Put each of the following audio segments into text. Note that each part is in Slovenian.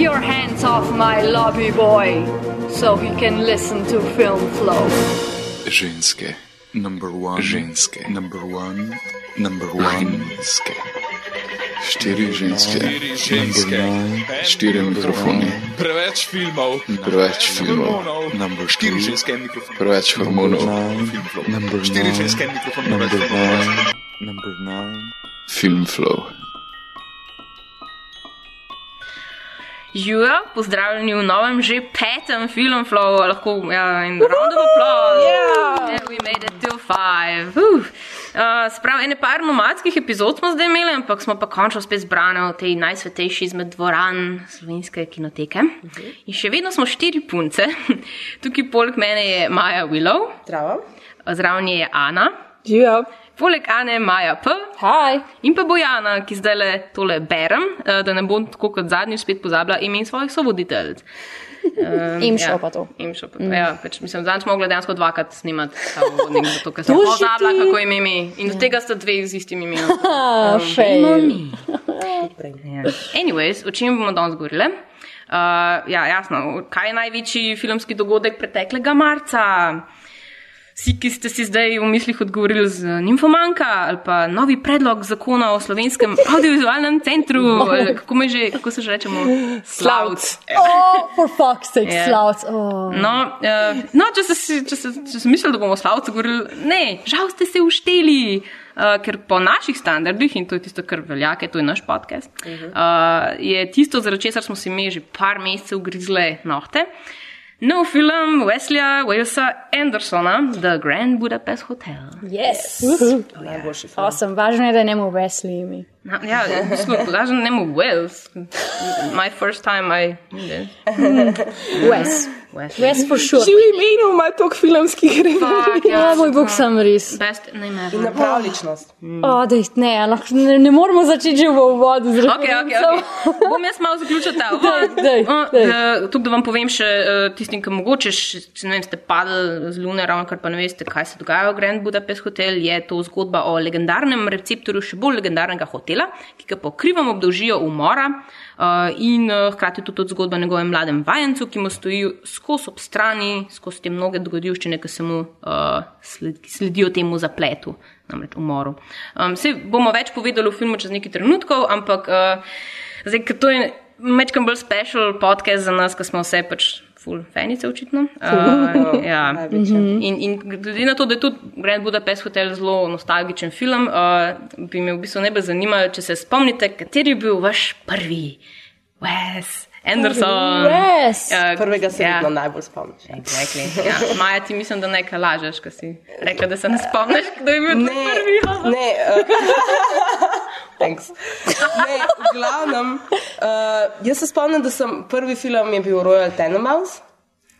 your hands off my lobby boy so he can listen to Film Flow. Ženske. Number one. Ženske. Number one. Number one. Ženske. Štiri ženske. Štiri ženske. Štiri mikrofoni. Preveč filmov. Preveč filmov. Hormonov. Number Štiri two. ženske in mikrofon. Preveč hormonov. Film Štiri ženske in mikrofon. Preveč filmov. Number nine. Film flow. Živijo, pozdravljeni v novem, že petem filmu, Flow, lahko ja, in round of applause. Yeah. yeah, we made it to five. Uh. Uh, sprav, ene par nomadskih epizod smo zdaj imeli, ampak smo pa končno spet zbrani v tej najsvetejši izmed dvoran slovenske kinoteke. Uh -huh. In še vedno smo štiri punce. Tukaj poleg mene je Maja Willow, Zdravo. zraven je Ana, Živijo. Poleg Ane Maja P. Hi. In pa Bojana, ki zdaj le tole berem, eh, da ne bom tako kot zadnjič spet pozabila imen svojih sovoditeljic. Um, Imšo pa to. Imšo pa to. Mm. Ja, pač, mislim, zadnjič smo mogli dejansko dvakrat snimati zato ker sem pozabila, kako ime ime. In do tega sta dve z istim imenom. Ah, Um, fail. dajmo mi. Ja. Anyways, o čem bomo danes govorili? Uh, ja, jasno, kaj je največji filmski dogodek preteklega marca? Vsi, ki ste si zdaj v mislih odgovorili z Nimfomanka ali pa novi predlog zakona o slovenskem audiovizualnem centru, ali kako, že, kako se že rečemo? Slavc. Oh, for fuck's sake, Ja. slavc. Oh. No, uh, no če ste si- če ste- če ste mislili, da bomo Slavcu govorili, ne, žal ste se ušteli. Uh, ker po naših standardih, in to je tisto, kar velja, ker to je naš podcast, uh -huh. uh, je tisto, zaradi česar smo si mi že par mesecev grizle nohte. Nov film Wesleya Walesa Andersona, The Grand Budapest Hotel. Yes. Najboljši oh, film. Awesome. Važno je, da ne bomo vesli imi. Ja, v bistvu, lažem ne mu Wales. My first time I. Wes. Wes for sure. Že v imenu ima toliko filmskih revij. Fuck, Ja, moj bog, sem res. Best name ever. na pravličnost. O, dej, ne, lahko ne, ne moramo začeti že v uvodu z Okay, okay, okay. Bom jaz malo zaključila ta uvod. Daj, Uh, daj. da- Tudi da vam povem še uh, tistim, ki mogoče, če ne vem, ste padli z Lune, ravno kar pa ne veste, kaj se dogaja v Grand Budapest Hotel, je to zgodba o legendarnem receptorju še bolj legendarnega hotela, ki ga pokrivam obdolžijo umora uh, in uh, hkrati tudi od zgodba o njegovem mladem vajencu, ki mu stoji skozi ob strani, skozi te mnoge dogodivščine, ki se mu uh, sled, sledijo temu zapletu, namreč umoru. Um, Vse bomo več povedali v filmu čez nekaj trenutkov, ampak uh, zdaj, ker to je mečkam bolj special podcast za nas, ker smo vse pač full fanice očitno. Uh, ja. In, in glede na to, da je tudi Grand Budapest Hotel zelo nostalgičen film, uh, bi me v bistvu najbolj zanimalo, če se spomnite, kateri je bil vaš prvi Wes Anderson. Wes. Ja, Prvega se ja. vedno najbolj spomniš. Exactly. Ja. Maja, ti mislim, da nekaj lažeš, ko si rekla, da se ne spomniš, kdo je bil Ne, prvi. ne, uh, thanks. Ne, v glavnem, uh, jaz se spomnim, da sem prvi film je bil Royal Tenenbaums.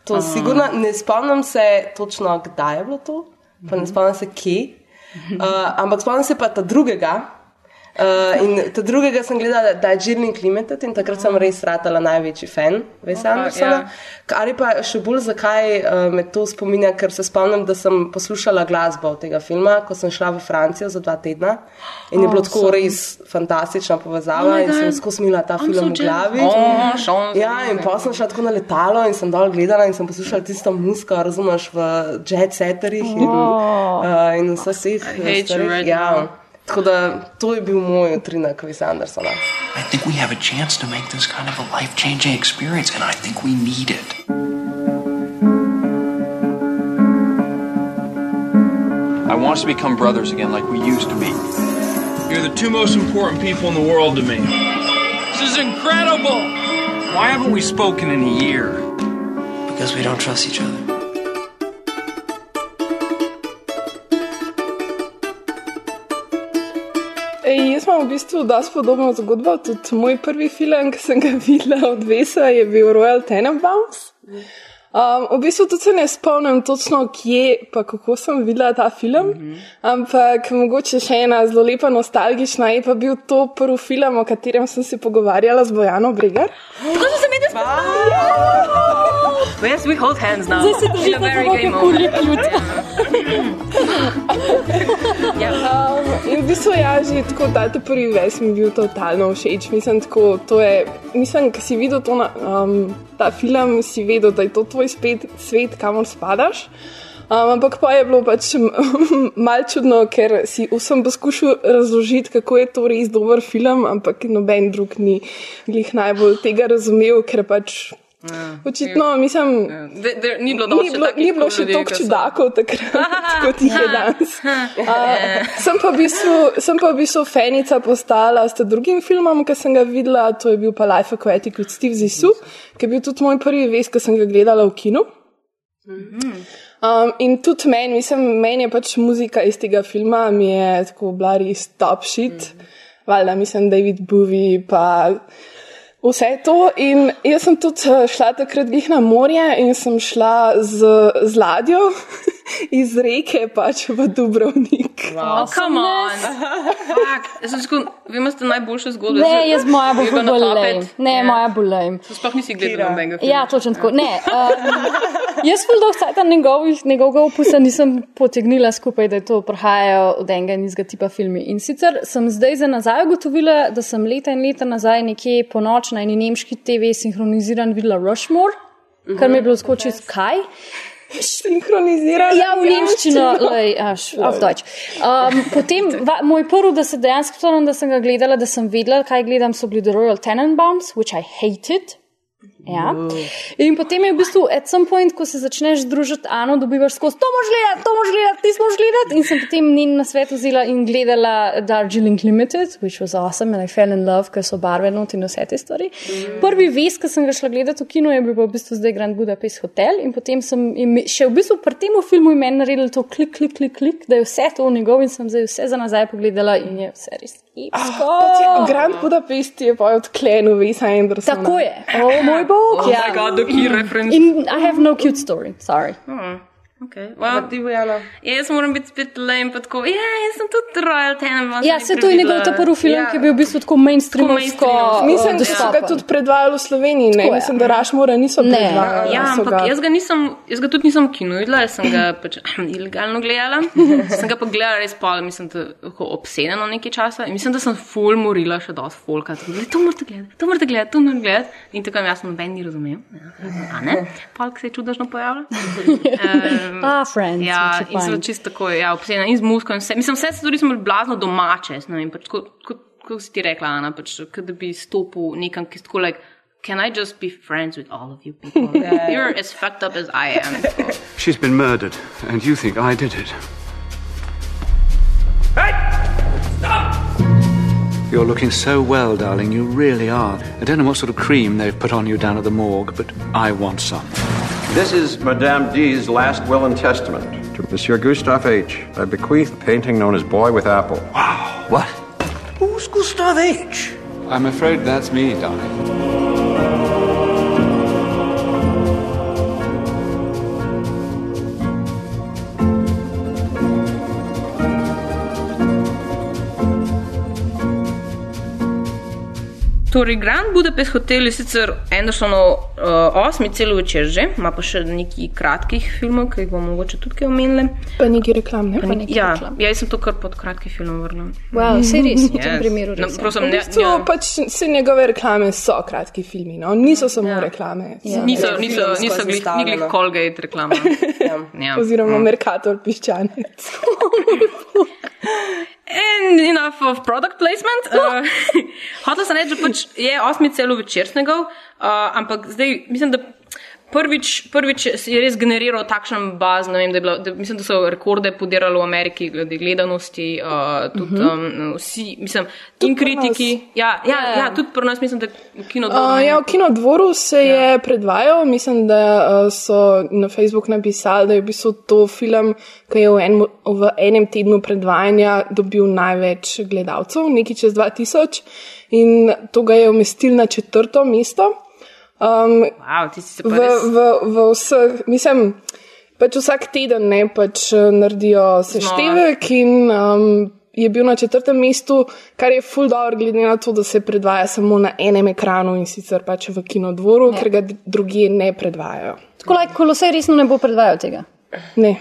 To uh. sigurno, ne spomnim se točno, kdaj je bilo to, pa ne spomnim se kje. Uh, ampak spomnim se pa ta drugega. Uh, in ta drugega sem gledala, da je Jirling Limited in takrat sem res ratala največji fan Wesa Oha, Andersona. ja. Je pa še bolj, zakaj uh, me to spominja, ker se spomnim, da sem poslušala glasbo tega filma, ko sem šla v Francijo za dva tedna in je bilo tako res fantastična povezava Oh in sem skozi imela ta I'm film so v glavi. Oh, Sean, Ja, in pa sem šla tako na letalo in sem dol gledala in sem poslušala tisto muziko, razumeš, v jet setterjih in, uh, in vseh hate you right Ja. now. Tako da to je bil moj utrinek Visa Andersona. I think we have a chance to make this kind of a life changing experience, and I think we need it. I want us to become brothers again like we used to be. You're the two most important people in the world to me. This is incredible! Why haven't we spoken in a year? Because we don't trust each other. Bistvu dosti podobno zgodbo. Tudi moj prvi film, ki sem ga videla od Vesa, je bil Royal Tenenbaums. Um, v bistvu tudi se ne spomnim točno, kje pa kako sem videla ta film, ampak mogoče še ena zelo lepa nostalgična je pa bil to prvi film, o katerem sem se pogovarjala z Bojano Bregar. Kako so se mi das Yes, we hold hands now. Zdaj se very tako, gay kako je moment. Kljut. Um, in v bistvu ja, že tako ta prvi ves mi je bil totalno všeč. Mislim, tako, to je, mislim, ki si videl to na, um, ta film, si vedel, da je to tvoj spet, svet, kamor spadaš. Um, ampak pa je bilo pač mal čudno, ker si vsem poskušal razložiti, kako je to res dober film, ampak noben drug ni glih najbolj tega razumel, ker pač. Očitno, mislim, De, de, ni bilo, ni bilo, ni bilo še toliko čudakov takrat, kot jih je danes. Uh, sem, pa v bistvu, sem pa v bistvu fenica postala s drugim filmom, ki sem ga videla, to je bil pa Life Aquatic od Steve Zissou, ki je bil tudi moj prvi vest, ki sem ga gledala v kinu. Um, in tudi meni, mislim, meni je pač muzika iz tega filma, mi je tako bila res top shit. Valjda, mislim, David Bowie pa vse to. In jaz sem tudi eh, šla takrat glih na morje in sem šla z, z ladjo iz reke pač v Dubrovnik. Oh, come on. Fuck. Jaz sem skoro, vi imate najboljše zgodbe. Ne, jaz moja bo bolj it. Ne, Ja. moja bolj lame. Sploh nisi gledala nobenega filma. Ja, točno tako. Ne, um, jaz ful dolg cajt njegovih, njegovega opusa nisem potegnila skupaj, da je to prihajajo od enega in izga tipa filmi. In sicer sem zdaj za nazaj ugotovila, da sem leta in leta nazaj nekje po noč na eni nemški TV sinhroniziran videla Rushmore, kar mi je bilo skočiti kaj. Sinhronizirano. Ja, v nemščino, lej, až, auf Deutsch. Um, potem, va, moj prvi, da se dejansko spomnim, da sem ga gledala, da sem vedela, kaj gledam, so bili The Royal Tenenbaums, which I hated. Ja. In potem je v bistvu, at some point, ko se začneš družiti, Ano, dobivaš skozi, to moš gledati, to moš gledati, ti smo gledati. In sem potem njen na svet vzela in gledala Darjeeling Limited, which was awesome, and I fell in love, ker so barve not in vse te stvari. Prvi vest, ki sem ga šla gledati v kino, je bil v bistvu zdaj Grand Budapest Hotel. In potem sem še v bistvu pri tem filmu meni naredil to klik, klik, klik, klik, da je vse to njegov in sem zdaj vse za nazaj pogledala in je vse res. Epsko. Grand Budapest je pa odklenil Vesa Andersona. Tako je. O moj bog. Oh ja. my god, the key reference. In I have no cute story, sorry. Hmm. Okay. Well, Ti, Bojana. jaz moram biti spet lame, pa tako, ja, jaz sem tudi Royal Tenenbaums. Ja, se to je njegov ta prvi film, Ja. ki je bil v bistvu tako mainstreamovsko. mainstreamovsko. Mislim, da so ga tudi predvajali v Sloveniji. Ne? Tako. Mislim, da Rašmora niso Ne. predvajali. Ja, ampak ga- jaz ga, nisem, jaz ga tudi nisem v kinu videla, jaz sem ga pač ilegalno gledala. sem ga pa gledala res pol, mislim, da tako obsedeno nekaj časa. In mislim, da sem full morila še dosti folka. Tako, to morate gledati, to morate gledati, to morate gledati. In tako jaz noben ni razumel. A ne? Polk se je čudežno pojavljal. Um, Ah, friends. Ja, in so find. čisto tako, ja, obsedena in z muziko. in Vse. Mislim, vse stvari smo blazno domače, ne vem, pač, kot, kot, kot si ti rekla, Ana, pač, kot da bi stopil nekam, ki je tako, like, can I just be friends with all of you people? You're as fucked up as I am. Tako. She's been murdered, and you think I did it. You're looking so well, darling. You really are. I don't know what sort of cream they've put on you down at the morgue, but I want some. This is Madame D's last will and testament. To Monsieur Gustave H. I bequeath a painting known as Boy with Apple. Wow. What? Who's Gustave H? I'm afraid that's me, darling. Torej, Grand Budapest hotel je sicer Andersonov uh, osmi celo večer že, ima pa še nekaj kratkih filmov, ki jih bomo mogoče tudi omenili. Pa neki reklam, ne? Pa nekaj ja, ja, jaz sem to kar pod kratki film vrnil. Wow, se res, v tem Yes. primeru No, res. ja. prosim, V ne, bistvu ja. pač se njegove reklame so kratki filmi, no? niso samo reklame. Ja. Niso, Ja, niso, niso glih, ni glih. Colgate reklama. ja. Oziroma Merkator piščanec. And enough of product placement. Uh, Hotel sem reči, da pač je osmi celo večersnega, uh, ampak zdaj mislim, da. Prvič, prvič je res generiral takšen baz, vem, da, je bilo, da mislim, da so rekorde podirali v Ameriki glede gledanosti, uh, tudi um, vsi, mislim, in pri nas. kritiki. Ja, ja, ja, tudi pri nas mislim, da v kino Uh, ja, v Kinodvoru se je predvajal, mislim, da uh, so na Facebook napisali, da je v bistvu to film, ki je v, en, v enem tednu predvajanja dobil največ gledalcev, nekaj čez 2000 in to ga je umestil na četrto mesto. Um, wow, ti si se pa v, res. v, v vseh, mislim, pač vsak teden ne, pač eh, naredijo seštevek in um, je bil na četrtem mestu, kar je full dobro, glede na to, da se predvaja samo na enem ekranu in sicer pač v kinodvoru, ja. ker ga drugje ne predvajajo. Tako, like, kolosej resno ne bo predvajal tega. Ne.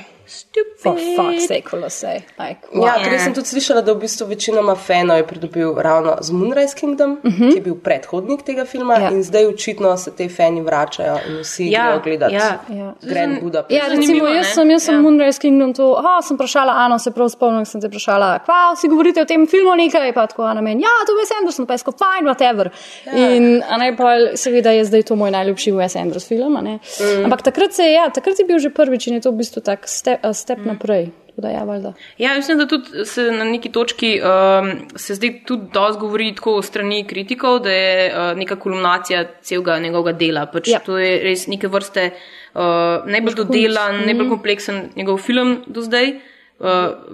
For fuck's sake, Colosej. Like, Wow. Ja, ker sem tudi slišala, da v bistvu večinoma fanov je pridobil ravno z Moonrise Kingdom, uh -huh. ki je bil predhodnik tega filma, ja. in zdaj očitno se te fani vračajo in vsi ja. grejo gledati ja. Ja. Grand Budapest. Ja, recimo, jaz sem, jaz sem ja. Moonrise Kingdom to, aha, sem vprašala Ano, se prav spomnim, sem te vprašala, kva, vsi govorite o tem filmu nekaj, pa tako Ana meni, ja, to je Wes Anderson, pa je sko, fine, whatever. Ja. In a ne, pa seveda je zdaj to moj najljubši Wes Anderson film, a ne. Mm. Ampak takrat se je, ja, takrat je bil že prvič in je to v bistvu tak step, step mm. naprej. Da, ja, valjda. Ja, mislim, da tudi se na neki točki um, se zdaj tudi dosti govori tako o strani kritikov, da je uh, neka kolumnacija celega njegovega dela. Pač ja. To je res neke vrste uh, najbolj dodelan, mm. najbolj kompleksen njegov film do zdaj. Uh,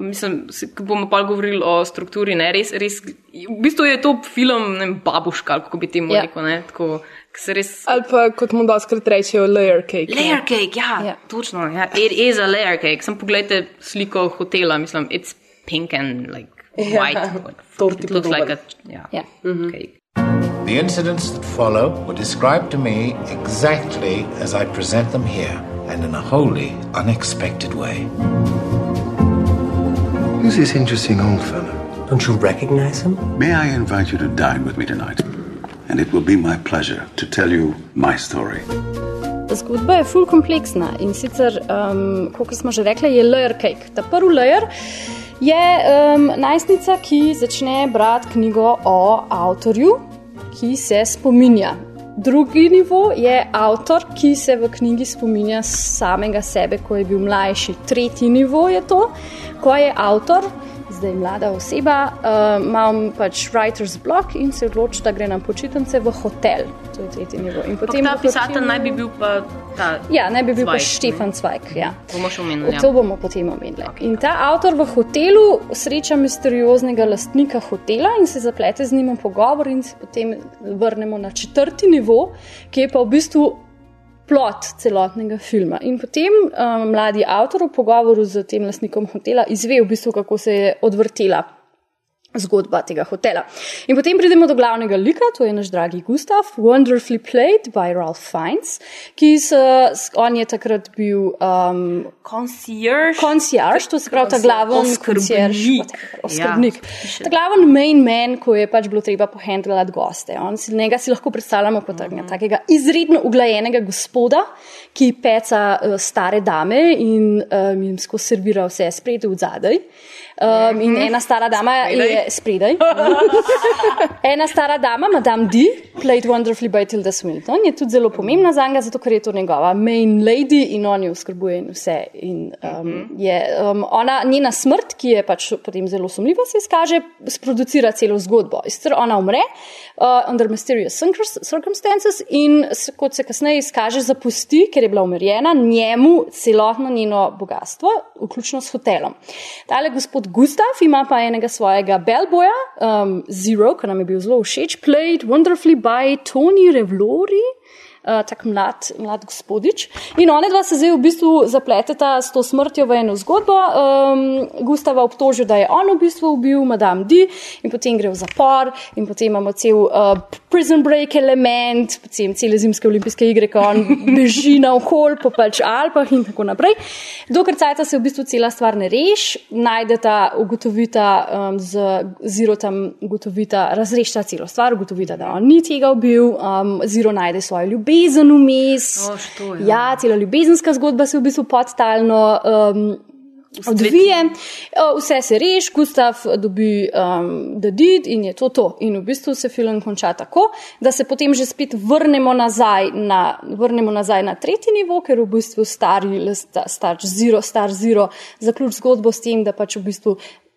mislim, ko bomo pa govorili o strukturi, ne, res, res, v bistvu je to film, ne vem, babuška, kako bi temu Ja. rekel, ne, tako, ki se res. Ali pa kot mu doskrat rečejo, layer cake. ne. Layer cake, ja, ja. točno, ja, it is a layer cake. Sam pogledajte sliko hotela, mislim, it's pink and like Ja, white. like, torti it looks like a, yeah, Ja. cake. Mhm. The incidents that follow were described to me exactly as I present them here, and in a wholly unexpected way. Who's this interesting old fellow? Don't you recognize him? May I invite you to dine with me tonight? And it will be my pleasure to tell you my story. Zgodba je ful kompleksna in sicer, um, kot smo že rekli, je layer cake. Ta prvi layer je um, najstnica, ki začne brati knjigo o avtorju, ki se spominja. Drugi nivo je avtor, ki se v knjigi spominja samega sebe, ko je bil mlajši. Tretji nivo je to, ko je avtor, zdaj mlada oseba, uh, ima pač writer's block in se odloči, da gre na počitnice v hotel. To je tretji nivo. In Potem ta v pisatelj hotelu- naj bi bil pa ta. Ja, ne bi bil pa Zweig, Štefan Cvajk. Ja. Bomo še omenili. Ja. To bomo potem omenili. In ta avtor v hotelu sreča misterioznega lastnika hotela in se zaplete z njim v pogovor, in se potem vrnemo na četrti nivo, ki je pa v bistvu plot celotnega filma. In potem um, mladi avtor v pogovoru z tem lastnikom hotela izve, v bistvu, kako se je odvrtela. Zgodba tega hotela. In potem pridemo do glavnega lika, to je naš dragi Gustav, wonderfully played by Ralph Fiennes, ki se, on je takrat bil um, concierge. Concierge, to se pravi ta glaven Oskrbnik. concierge, oskrbnik. Ja. Ta glaven main man, ko je pač bilo treba pohendlati goste. On si, njega si lahko predstavljamo kot uh takega izredno uglajenega gospoda, ki peca uh, stare dame in um, jim skozi servira vse spredaj v zadaj. Um, in ena stara dama je spredaj. ena stara dama, Madame D, played wonderfully by Tilda Swinton, je tudi zelo pomembna za njega, zato ker je to njegova main lady in on jo oskrbuje in vse. In, um, je, um, ona, njena smrt, ki je pač potem zelo sumljiva, se izkaže, sproducira celo zgodbo. In sicer ona umre uh, under mysterious circum- circumstances in kot se kasneje izkaže, zapusti, ker je bila umrjena, njemu celotno njeno bogatstvo, vključno s hotelom. Tale gospod Gustav ima pa enega svojega bellboya, um, Zero, ki nam je bil zelo všeč, played wonderfully by Tony Revlori. Uh, tak mlad, mlad gospodič. In one dva se zdaj v bistvu zapleteta s to smrtjo v eno zgodbo. Um, Gustava obtoži, da je on v bistvu ubil Madame D, in potem gre v zapor, in potem imamo cel uh, prison break element, potem cele zimske olimpijske igre, ko on beži na okol po pač Alpah in tako naprej. Dokler cajta se v bistvu cela stvar ne reši, najdeta, ugotovita um, z Zirotom, ugotovita, razrešita celo stvar, ugotovita, da on ni tega ubil, um, Ziro najde svojo ljubezen vmes. O, što je. Ja, cela ljubezenska zgodba se v bistvu podtalno um, odvije, vse se reši, Gustav dobi um, Deed in je to to. In v bistvu se film konča tako, da se potem že spet vrnemo nazaj na, vrnemo nazaj na tretji nivo, ker v bistvu stari, sta- star zero, star zero, zaključ zgodbo s tem, da pač v bistvu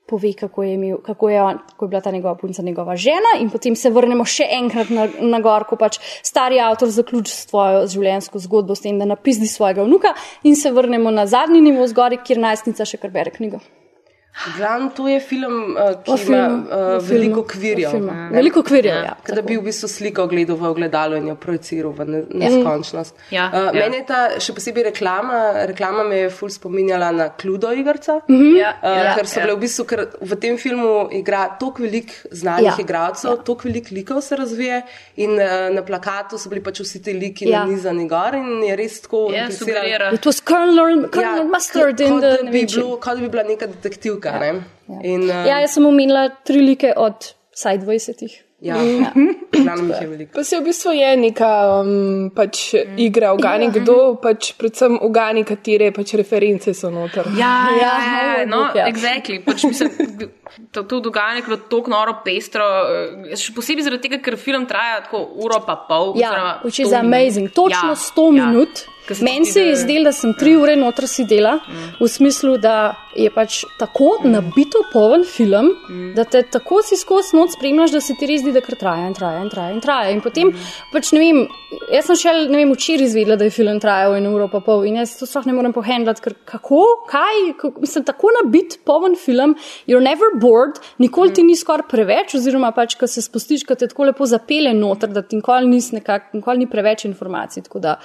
pove, kako je, imel, kako je, on, kako je bila ta njegova punca njegova žena, in potem se vrnemo še enkrat na, na gor, ko pač stari avtor zaključi svojo življenjsko zgodbo s tem, da napisni svojega vnuka, in se vrnemo na zadnji nivo zgori, kjer najstnica še kar bere knjigo. Glavno to je film, uh, ki O ima filmu, uh, o filmu, veliko kvirjev. filmu. Veliko kvirjev, ja, Kot da bi v bistvu sliko gledal v ogledalo in jo projiciral v ne- Ja. neskončnost. Ja, Uh, ja. Meni je ta še posebej reklama, reklama me je ful spominjala na Kludo igrca. Mhm. Ja, Uh, ja, ker so ja. bile v bistvu, ker v tem filmu igra toliko velik znanih Ja, ja, igralcev, ja. toliko velik likov se razvije in uh, na plakatu so bili pač vsi ti liki Ja. ja. nanizani gor in je res tako Ja, sugerira. It was Colonel, Colonel Mustard in the kot da bi bila neka detektivka. Ja. Ne? In, uh, Ja, jaz sem omenila tri like od vsaj 20. ja. Ja. Jih je veliko. Pa se v bistvu je neka um, pač igra, ugani Ja. kdo, pač predvsem ugani, katere pač reference so noter. Ja, ja, Ja, ja, no, ja. exactly. Pač, mislim, to, to dogajanje je tako noro pestro, eh, še posebej zaradi tega, ker film traja tako uro pa pol. Ja, which is 100 minut. amazing. Točno Ja, 100 ja. minut. Meni se je zdelo, da sem tri ure noter sedela, v smislu, da je pač tako nabito poln film, da te tako si skozi noč spremljaš, da se ti res zdi, da kar traja in traja in traja in traja. In potem, pač ne vem, jaz sem šel, ne vem, včeraj izvedela, da je film trajal eno uro pa pol in jaz to sploh ne morem pohendlati, ker kako, kaj, kako, mislim, tako nabit poln film, you're never bored, nikoli ti ni skoraj preveč, oziroma pač, ko se spustiš, ko te tako lepo zapele noter, da ti nikoli, nis nekak, nikoli ni preveč informacij. Tako da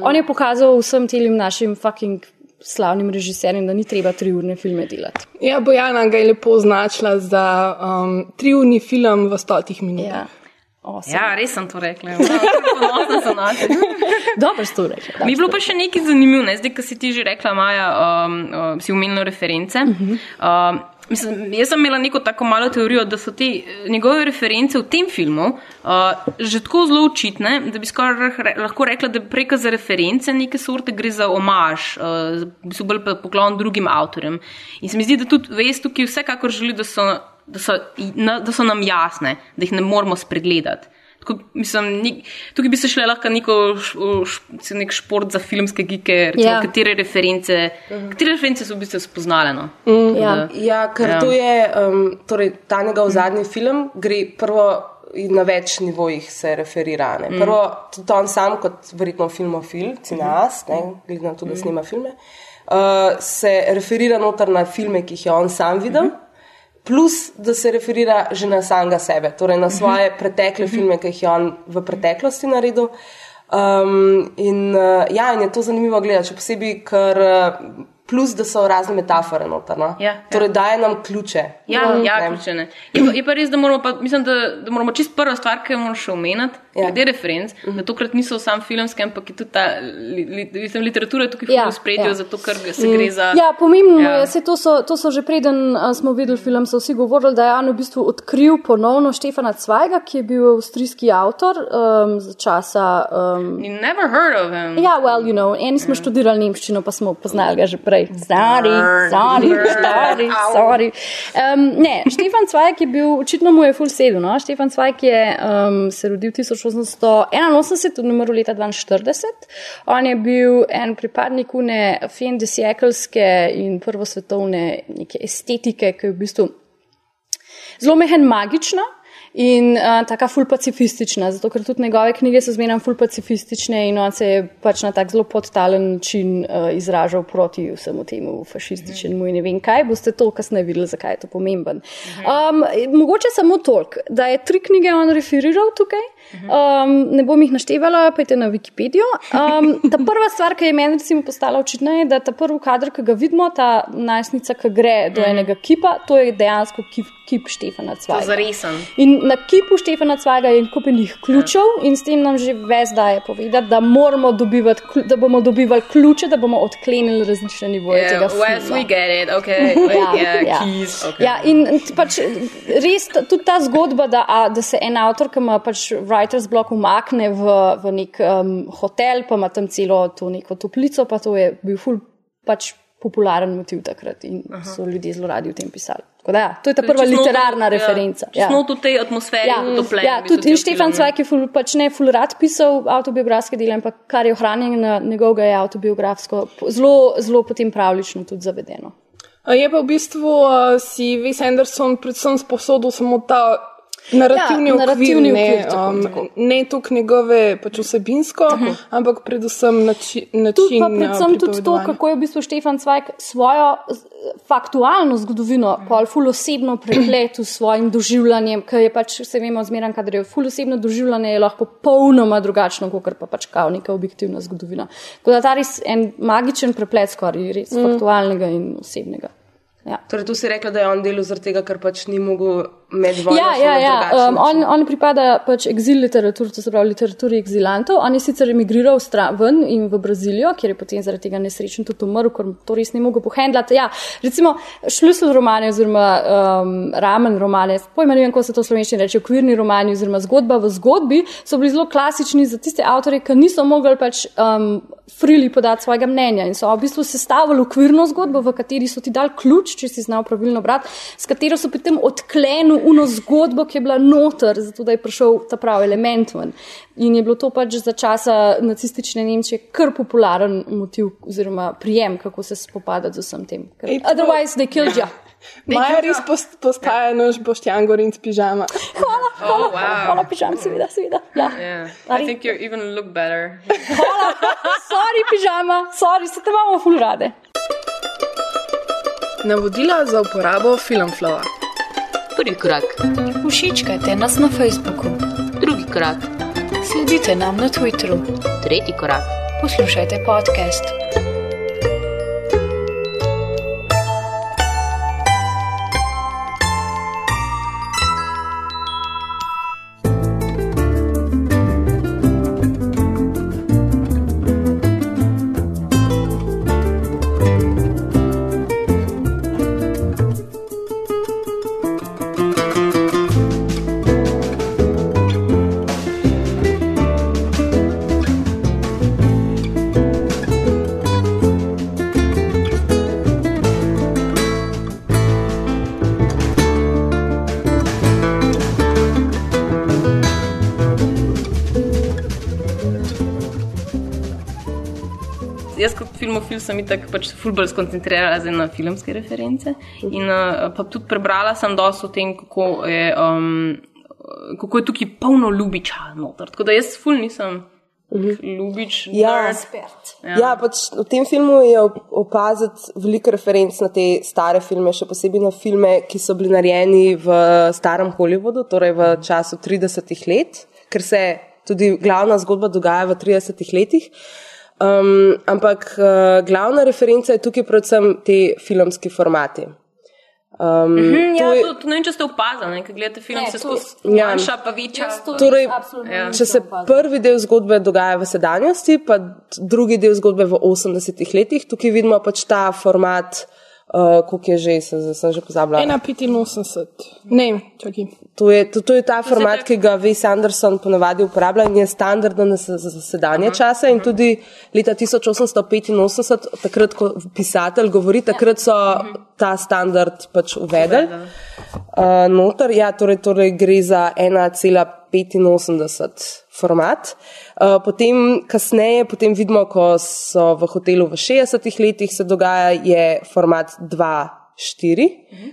on je pokazal vsem tem našim fucking slavnim režiserjem, da ni treba tri urne filme delati. Ja, Bojana ga je lepo označila za um, triurni film v stotih minutah. Ja. Awesome. Ja, res sem to rekla. Ja, Ponosna sem na to. Dobro si to rekla. Mi je bilo pa še nekaj zanimivo, ne? zdaj, ko si ti že rekla, Maja, um, um, si umenila reference. Um, mislim, jaz sem imela neko tako malo teorijo, da so te eh, njegove reference v tem filmu uh, že tako zelo očitne, da bi skoraj lahko rekla, da preko za reference neke sorte gre za omaž, uh, v bistvu bolj poklon drugim avtorjem. In se mi zdi, da tudi vest tukaj vsekakor želi, da so, da so, na- da so nam jasne, da jih ne moramo spregledati. Tako, mislim, ni, tukaj bi se šle lahko neko š, š, nek šport za filmske gike, recimo, Ja. katere reference, katere reference so v bistvu spoznale. No? Mm, ja. Ja, ker Ja. to je, um, torej, ta njegov zadnji film gre prvo in na več nivojih se referira. Ne. Prvo, tudi on sam, kot verjetno filmofil, cineast, ne, glede na to, da snima filme, uh, se referira noter na filme, ki jih je on sam videl. Plus, da se referira že na samega sebe, torej na svoje pretekle filme, ki jih je on v preteklosti naredil. Um, in, uh, ja, in je to zanimivo gledati, še posebej, ker uh, plus, da so razne metafore noter. No? Ja, ja. Torej, daje nam ključe. Ja, No, ja, ne. ključene. Je, pa- je pa res, da moramo, pa, mislim, da, da moramo čist prva stvar, ki jo moramo še omeniti, Ja. ja. glede referenc, mm -hmm. da tokrat niso samo filmske, ampak je tudi ta li, li, literatura tukaj Ja, ja, v spredju, ja. ja. zato ker se gre za. Ja, pomembno Ja. ja. je, saj to so, to so že preden smo videli film, so vsi govorili, da je on v bistvu odkril ponovno Štefana Cvajga, ki je bil avstrijski avtor um, za časa. Um, You never heard of him. Ja, well, you know, eni smo študirali nemščino, pa smo poznali ga že prej. Sorry, burn. sorry, sorry. Um, ne, Štefan Cvajg je bil, očitno mu je full sedel. No? Štefan Cvajg je um, se rodil 1881 in umrl leta 42. On je bil en pripadnik une fendesjekelske in prvosvetovne neke estetike, ki je v bistvu zelo mehen magična. In uh, tako ful pacifistična, zato ker tudi njegove knjige so zmeraj ful pacifistične in on se je pač na tak zelo podtalen način uh, izražal proti vsemu temu fašističnemu in ne vem kaj. Boste to kasneje videli, zakaj je to pomemben. Um, mogoče samo toliko, da je tri knjige on referiral tukaj. Um, ne bom jih naštevala, pejte na Wikipedijo. Um, ta prva stvar, ki je meni recimo postala očitna, je, da ta prvi kader, ki ga vidimo, ta najstnica, ki gre do Mhm. enega kipa, to je dejansko kip, kip Štefana Cvajga. zaresen. In na kipu Štefana Cvaga je kupenih ključev in s tem nam že ves daje povedati, da, moramo dobivati, da bomo dobivali ključe, da bomo odklenili različne nivoje Yeah, tega filma. we get it, okay. Ja, yeah, ja. keys, okay. Ja, in pač res tudi ta zgodba, da, a, da se en avtor, ki ima pač writer's block, umakne v, v nek um, hotel, pa ima tam celo to neko toplico, pa to je bil ful pač popularen motiv takrat in Aha. so ljudje zelo radi o tem pisali. Tako da, ja, to je ta Tudi prva literarna to- referenca. Ja, čisto v tej atmosferi, Ja, utopljen. ja, tudi in Štefan Cvajk je ful, pač ne ful rad pisal avtobiografske dele, ampak kar je ohranjeno njegovega je avtobiografsko, zelo, zelo potem pravlično tudi zavedeno. Je pa v bistvu uh, si Wes Anderson predvsem sposodil samo ta Narativni Ja, okvir, narativni ne, okvir, tako, um, ne toliko njegove pač vsebinsko, ampak predvsem nači, način. pa uh, predvsem tudi to, kako je v bistvu Štefan Cvajk svojo faktualno zgodovino, pol ful osebno prepletel s svojim doživljanjem, ker je pač, se vemo, zmeran, kadar je ful osebno doživljanje, je lahko popolnoma drugačno, kot pa pač kao neka objektivna zgodovina. Tako da ta res en magičen preplet skoraj res Mm. mm. faktualnega in osebnega. Ja. Torej, tu si rekla, da je on delal zaradi tega, ker pač ni mogel med vojno. Ja, ja, ja. Um, on, on pripada pač eksil literaturi, to se pravi literaturi eksilantov. On je sicer emigriral ven in v Brazilijo, kjer je potem zaradi tega nesrečen tudi umrl, ker to res ni mogel pohendlati. Ja, recimo šlusel romane oziroma um, ramen romane, pojma ne vem, kako se to slovenščini reče, okvirni romani oziroma zgodba v zgodbi, so bili zelo klasični za tiste avtorje, ki niso mogli pač um, frili podati svojega mnenja in so v bistvu sestavili okvirno zgodbo, v kateri so ti dali ključ, če si znal pravilno brati, s katero so potem odklenili uno zgodbo, ki je bila noter, zato da je prišel ta pravi element ven. In je bilo to pač za časa nacistične Nemčije kar popularen motiv oziroma prijem, kako se spopadati z vsem tem. Ker Ej, to- Otherwise they killed you. Maja res post, postaja naš boštjan gorinc pižama. Hvala, hvala, Oh, wow. hvala, pižam, seveda, seveda. Ja. Yeah. I think you even look better. Sorry, pižama, sorry, se te imamo ful rade. Navodila za uporabo Filmflowa. Prvi korak. Všečkajte nas na Facebooku. Drugi korak. Sledite nam na Twitterju. Tretji korak. Poslušajte podcast. Sem itak pač se ful bolj skoncentrirala na filmske reference in uh, pa tudi prebrala sem dosto o tem, kako je, um, kako je tukaj polno ljubiča noter. Tako da jaz ful nisem ljubič. Ja. nerd. Ja. ja, pač v tem filmu je op- opaziti veliko referenc na te stare filme, še posebej na filme, ki so bili narejeni v starem Hollywoodu, torej v času 30 let, ker se tudi glavna zgodba dogaja v 30 letih. Um, ampak uh, glavna referenca je tukaj predvsem te filmski formati. Um, Mhm, ja, to je- to, to ne vem, če ste opazili, ko gledate film, Ne, se skozi Ja. manjša, pa večja. Torej, Ja. če se prvi del zgodbe dogaja v sedanjosti, pa drugi del zgodbe v 80-ih letih, tukaj vidimo pač ta format, uh, koliko je že, sem, sem že pozabila. 1,85. Ne, čakaj. To je, to, to je ta format, ki ga Wes Anderson ponavadi uporablja in je standarden za, za, za sedanje čase. In tudi leta 1885, takrat, ko pisatelj govori, takrat so ta standard pač uvedli. Uh, noter, ja, torej, torej gre za 1,85 format. Uh, potem, kasneje, potem vidimo, ko so v hotelu v 60-ih letih se dogaja, je format 2. 4,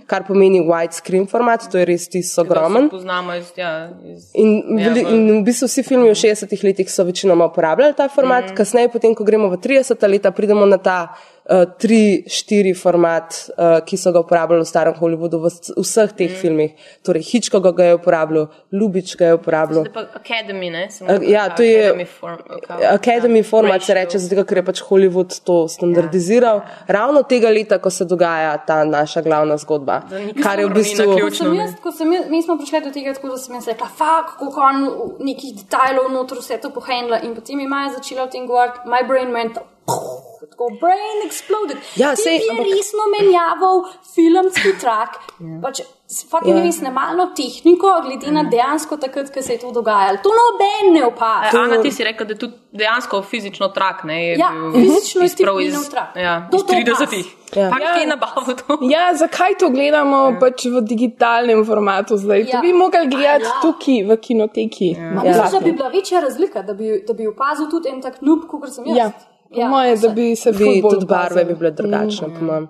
kar pomeni widescreen format, to je res tisti ogromen. Poznamo iz, ja, iz In, Ja, in v bistvu vsi filmi v 60-ih letih so večinoma uporabljali ta format, mm. kasneje, potem, ko gremo v 30 leta, pridemo na ta uh, 3-4 format, uh, ki so ga uporabljali v starem Hollywoodu, v vseh teh mm. filmih. Torej, Hitchcock ga je uporabljal, Ljubič ga je uporabljal. Academy, ne? Sem Uh, ja, to je Academy form, kao- Academy ja, format, se reče, zato ker je pač Hollywood to standardiziral. Ravno tega leta, ko se dogaja ta naša glavna zgodba. Kar je v bistvu. Sem jaz, ko sem jaz, mi smo prišli do tega, tako da sem jaz rekla, fak, kako on nekih detajlov noter vse to pohendla in potem je Maja začela o tem govoriti, my brain went, tako brain exploded. Ja, sej, je ampak- resno menjaval filmski trak, pač s fucking Ja. ja. snemalno tehniko, glede na dejansko takrat, ko se je to dogajalo. To noben ne opazi. E, Ana, ti si rekel, da je tudi dejansko fizično trak, ne? Je Ja, bil fizično je iz- prav tipinov trak. Ja, To- iz to 30-ih. Ja. Pa kje je nabavil to? Ja, zakaj to gledamo pač v digitalnem formatu zdaj? Ja. To Ja. bi mogli gledati Ja. tukaj v kinoteki. Ma, Ja. Mislim, da bi bila večja razlika, da bi, da bi opazil tudi en tak nub, kot sem jaz. Ja. Po moje, da bi se bi tudi barve bi bile drugačne, mm. po mojem.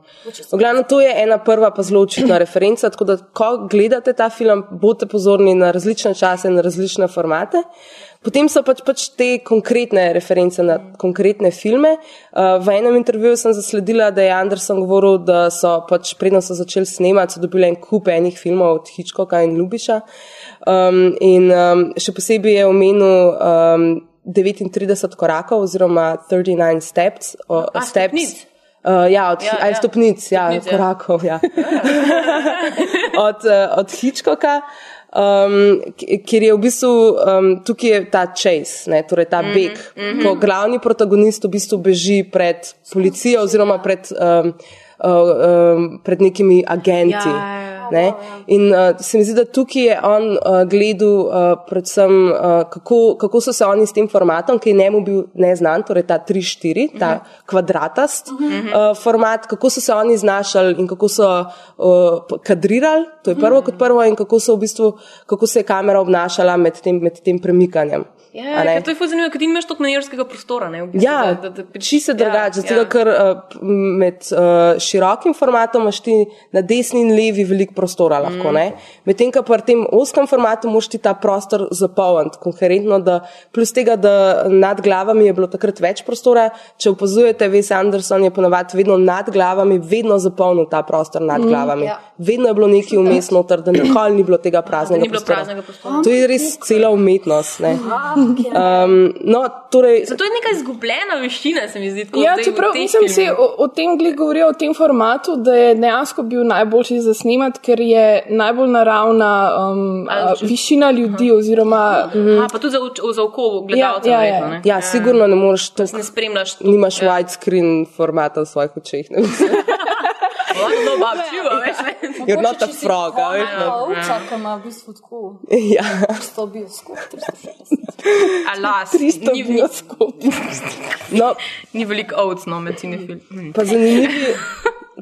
V glavnem, to je ena prva pa zelo očitna referenca, tako da ko gledate ta film, bodite pozorni na različne čase, na različne formate. Potem so pač, pač te konkretne reference na konkretne filme. Uh, v enem intervjuju sem zasledila, da je Anderson govoril, da so pač predno so začeli snemati, so dobili en kup enih filmov od Hitchcocka in Ljubiša. Um, in um, še posebej je omenil um, 39 korakov oziroma 39 steps. O, A, steps. stopnic? Uh, ja, od, Ja, ja, ja. stopnic, ja, Stopnic, ja. korakov. Ja. od, uh, od Hitchcocka, um, kjer je v bistvu um, tukaj je ta chase, ne, torej ta Mhm, beg, mhm. ko glavni protagonist v bistvu beži pred policijo oziroma pred, um, uh, um, pred nekimi agenti. Ja, ja, Ne? In uh, se mi zdi, da tukaj je on uh, gledal uh, predvsem, uh, kako, kako so se oni s tem formatom, ki je njemu bil neznan, torej ta 3-4, ta kvadratast uh, format, kako so se oni znašali in kako so uh, kadrirali, to je prvo kot prvo, in kako, v bistvu, kako se je kamera obnašala med tem, med tem premikanjem. Ja, ne? ker to je zanimivo, ker ti nimaš toliko manevrskega prostora. Ne, v bistvu, Ja, da, da, da, čisto drugače, ja, ja, ker uh, med uh, širokim formatom imaš ti na desni in levi veliko prostora lahko, Mm. mm. medtem ko pri tem oskem formatu moš ti ta prostor zapolniti koherentno, da plus tega, da nad glavami je bilo takrat več prostora, če opazujete, Wes Anderson je ponovadi vedno nad glavami, vedno zapolnil ta prostor nad Mm, glavami. ja. Vedno je bilo nekaj vmes noter, da nikoli ni bilo tega praznega ni bilo prostora. praznega prostora. To je res cela umetnost. Ne? Um, no, torej, Zato je neka izgubljena veščina, se mi zdi. Ja, čeprav nisem si o, o tem govoril, o tem formatu, da je dejansko bil najboljši za snemati, ker je najbolj naravna um, a, višina ljudi oziroma. Aha, pa tudi za, za oko gledalca. Ja, ja, ja. ne? Ja, sigurno ne moreš. Ne spremljaš. Nimaš widescreen formata v svojih očeh. Oh, no, about you, a veš? You're not a frog, veš. ne. Ovca, ki ima v bistvu tako. Ja. 300 bioskop, 360. Alas, 300 ni, ni, No, ni veliko ovc, no, med cinefilmi. pa zanimivi,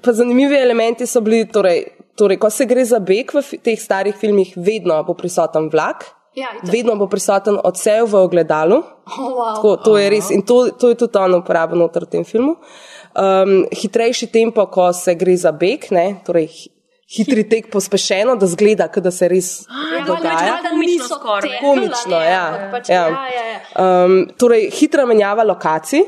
pa zanimivi elementi so bili, torej, torej, ko se gre za beg v teh starih filmih, vedno bo prisoten vlak, Ja, vedno bo prisoten odsev v ogledalu. Oh, wow. Tako, to je res in to, to je tudi on uporabil noter v tem filmu. Um, hitrejši tempo, ko se gre za beg, ne, torej hi- hitri tek pospešeno, da zgleda, kot da se res Ja, dogaja. niso skoraj. Komično, ja. Pač, ja. ja, ja, ja. Um, torej, hitra menjava lokacij.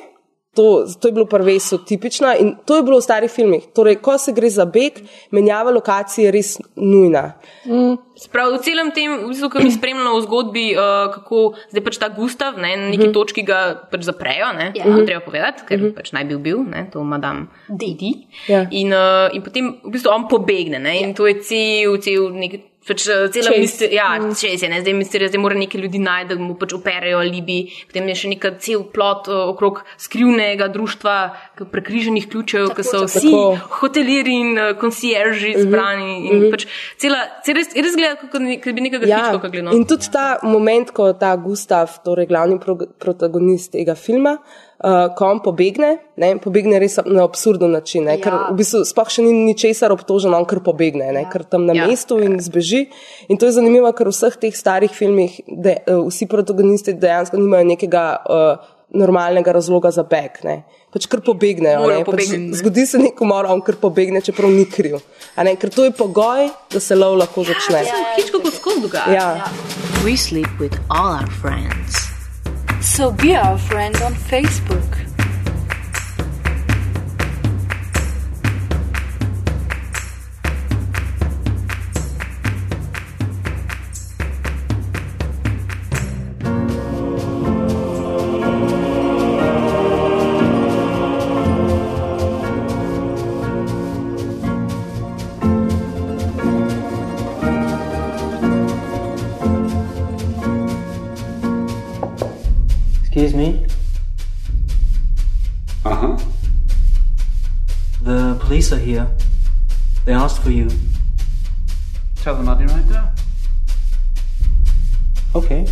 To, to je bilo prveso tipično in to je bilo v starih filmih. Torej, ko se gre za beg, menjava lokacij je res nujna. Sprav, v celem tem, v bistvu, ko mi spremljamo v zgodbi, uh, kako zdaj pač ta Gustav, ne, na neki Mhm. točki ga pač zaprejo, ne, Ja. ja. to treba povedati, ker pač naj bi bil, ne, to madam Didi. Ja. In, uh, in potem v bistvu on pobegne, ne, in to je cel, cel nek. Pač, eh, cela misterija, ja, mm. čez je, ne, zdaj misterija, zdaj mora nekaj ljudi najti, da mu pač operajo alibi, potem je še neka cel plot uh, okrog skrivnega društva, prekriženih ključev, ki so vsi Tako. hotelirji in uh, konsierži zbrani. In pač cela, cel res, res gleda, kot ne- bi nekega ja, Hitchcocka gledal. In tudi ta moment, ko ta Gustav, torej glavni pro protagonist tega filma, uh, ko on pobegne, ne, pobegne res na absurden način, ne, ja. ker v bistvu sploh še ni ničesar obtožen, on kar pobegne, ne, ker tam na Ja. ja. mestu in zbeži. In to je zanimivo, ker v vseh teh starih filmih de, uh, vsi protagonisti dejansko nimajo nekega uh, normalnega razloga za beg. Ne. Pač kar pobegnejo. Ne, pač zgodi se nek umor, on kar pobegne, čeprav ni kriv. Ne, ker to je pogoj, da se lov lahko začne. Ja, Hitchcocku skozi dogaja. Ja. We sleep with all our friends. So be our friend on Facebook. Police are here. They asked for you. Tell them I'll be right there. Okay.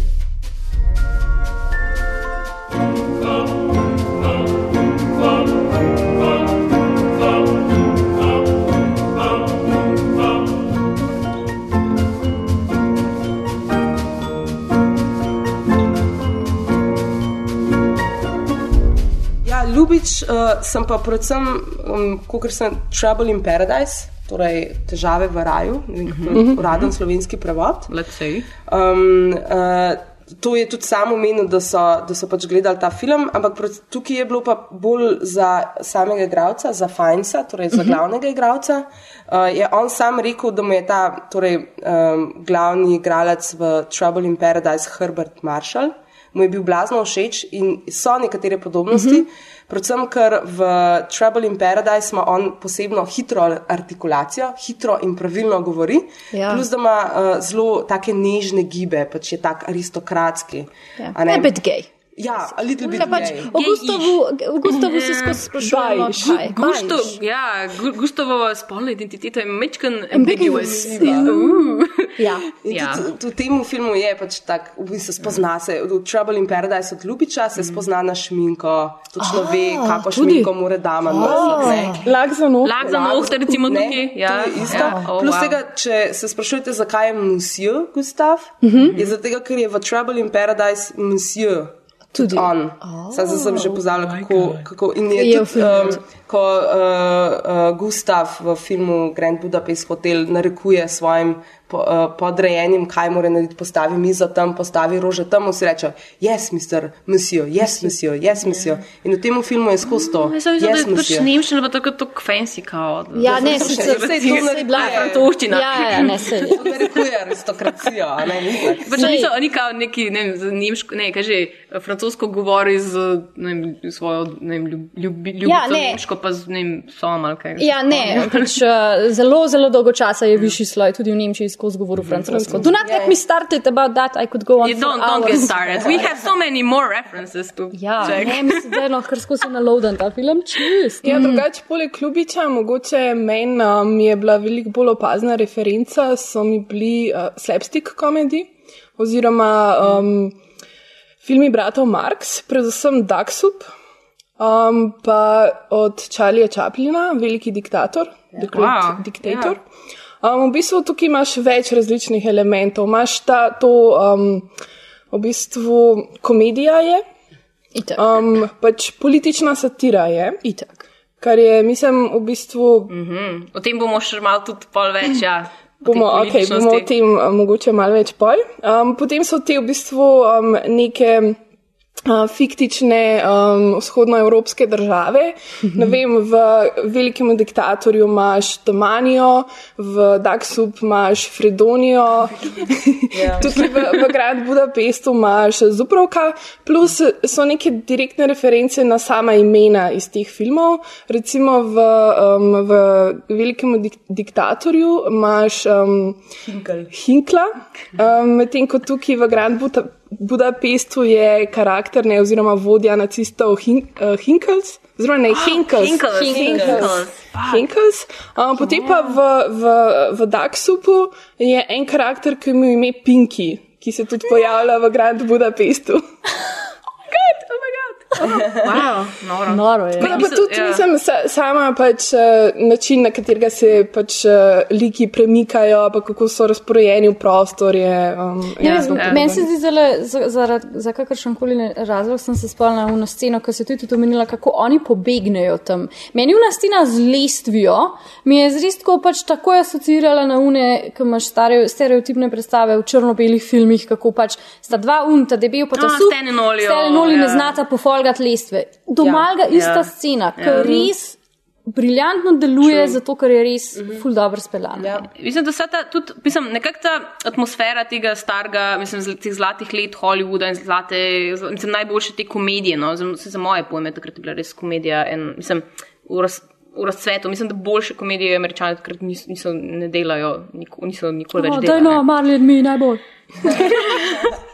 Ljubič, uh, sem pa predvsem, um, kot sem Trouble in Paradise, torej težave v raju, ne vem, je Mhm. uraden slovenski prevod. Um, uh, to je tudi samo omenil, da so, da so pač gledali ta film, ampak tukaj je bilo pa bolj za samega igralca, za Fajnsa, torej za Mhm. glavnega igralca. Uh, je on sam rekel, da mu je ta torej, um, glavni igralec v Trouble in Paradise, Herbert Marshall, mu je bil blazno všeč in so nekatere podobnosti. Mhm. Predvsem, ker v Trouble in Paradise ima on posebno hitro artikulacijo, hitro in pravilno govori, Ja. plus da ima uh, zelo take nežne gibe, pač je tak aristokratski. Ja. a ne? A bit gay. Ja, a little bit pač v Gustavu, se skozi sprašujemo. Gusto, Bajš. ja, Gu- Gustovo spolna identiteta je mečken Ambiguous. ambiguous. Ja. In Ja. tudi v tem filmu je pač tak, v bistvu spozna se, v Trouble in Paradise od Ljubiča se spozna na šminko, točno ve, Ah, kako tudi? šminko mora dama nositi. Lak za noč. Lak za nohte, recimo Ne, tukaj. Ja, to je isto. ja. Oh, Plus wow. tega, če se sprašujete, zakaj je Monsieur Gustav, Mhm. je zato, ker je v Trouble in Paradise Monsieur. Tudi on. Oh, Zdaj sem že pozabila, kako, kako. In je, Je tudi, um, ko uh, uh, Gustav v filmu Grand Budapest Hotel narekuje svojim podrejenim, kaj mora narediti, postavi mizo tam, postavi rože tam, vsi rečejo, yes, mister, monsieur, yes, monsieur, yes, monsieur. In v tem filmu je skozi to. Jaz sem mislila, da yes, je pač nemščina, pa tako tako fancy kao. Ja, ne, sicer to to je bila narekuje- francoščina. Ja, ja, ne, se. To narekuje aristokracijo, a ne. Pač niso oni kao neki, ne vem, nemško, ne, kaže, francosko govori z, ne vem, svojo, ne vem, ljub, ljubi, ljubico Ja, ne. nemško, pa z, ne vem, som ali kaj. Ja, ne, pač, uh, zelo, zelo dolgo časa je višji sloj, tudi v Nemčiji skozi govoril francosko. Do not let me started about that, I could go on You don't, don't hours. get started. We have so many more references to Ja, check. ne, mislim, da je no, kar skozi naloaden ta film, čist. Ja, drugače, poleg Ljubiča, mogoče meni um, je bila veliko bolj opazna referenca, so mi bili uh, slapstick komedi oziroma um, filmi bratov Marx, predvsem Daxup, um, pa od Charlieja Chaplina, veliki diktator, The Great Wow, Dictator. Um, v bistvu tukaj imaš več različnih elementov. Imaš ta, to, um, v bistvu komedija je, um, pač politična satira je. Itak. Kar je, mislim, v bistvu. Mm -hmm. O tem bomo še malo tudi pol več, ja. o Bomo, okay, bomo o tem mogoče malo več pol. Um, potem so te v bistvu um, neke fiktične um, vzhodnoevropske države. Ne vem, v velikem diktatorju imaš Domanijo, v Daksup imaš Fredonijo, tudi v, v Grand Budapestu imaš Zubrovka, plus so neke direktne reference na sama imena iz teh filmov. Recimo v, um, v velikem dik diktatorju imaš um, Hinkla, um, medtem ko tukaj v Grand Buda Budapestu je karakter ne, oziroma vodja nacistov Hin uh, Hinkels. Oziroma ne, Hinkels. Hinkels, Hinkels. Hinkels. Um, potem pa v, v, v Daksupu je en karakter, ki mu ime Pinky, ki se tudi pojavlja v Grand Budapestu. Wow, noro. Noro je. Tako da pa tudi, ja. mislim, sa, sama pač uh, način, na katerega se pač uh, liki premikajo, pa kako so razporejeni v prostor. Je, um, Ja, ja. pomemben. Meni se zdi, zelo, za, za, za kakršen koli razlog sem se spomnila v eno sceno, ko se tudi tudi omenila, kako oni pobegnejo tam. Meni je ena scena z lestvijo, mi je zres tako pač takoj asociirala na une, ki imaš stare, stereotipne predstave v črno-belih filmih, kako pač sta dva unta, debel pa ta Ah, sup, Stan in Olio, Stan in Olio ne ja. znata pofolgati lestve. Domalga Ja, ista ja. scena, ki Ja. res briljantno deluje, True. zato ker je res ful dobro speljana. Ja. Mislim, da se ta tudi, mislim, nekako ta atmosfera tega starega, mislim, teh zlatih let Hollywooda in zlate, zl- mislim, najboljše te komedije, no, za, za moje pojme, takrat je bila res komedija en, mislim, v, raz, v razcvetu. Mislim, da boljše komedije američani takrat niso, niso ne delajo, niko, niso nikoli več Oh, delali. daj no, Marlin mi najbolj.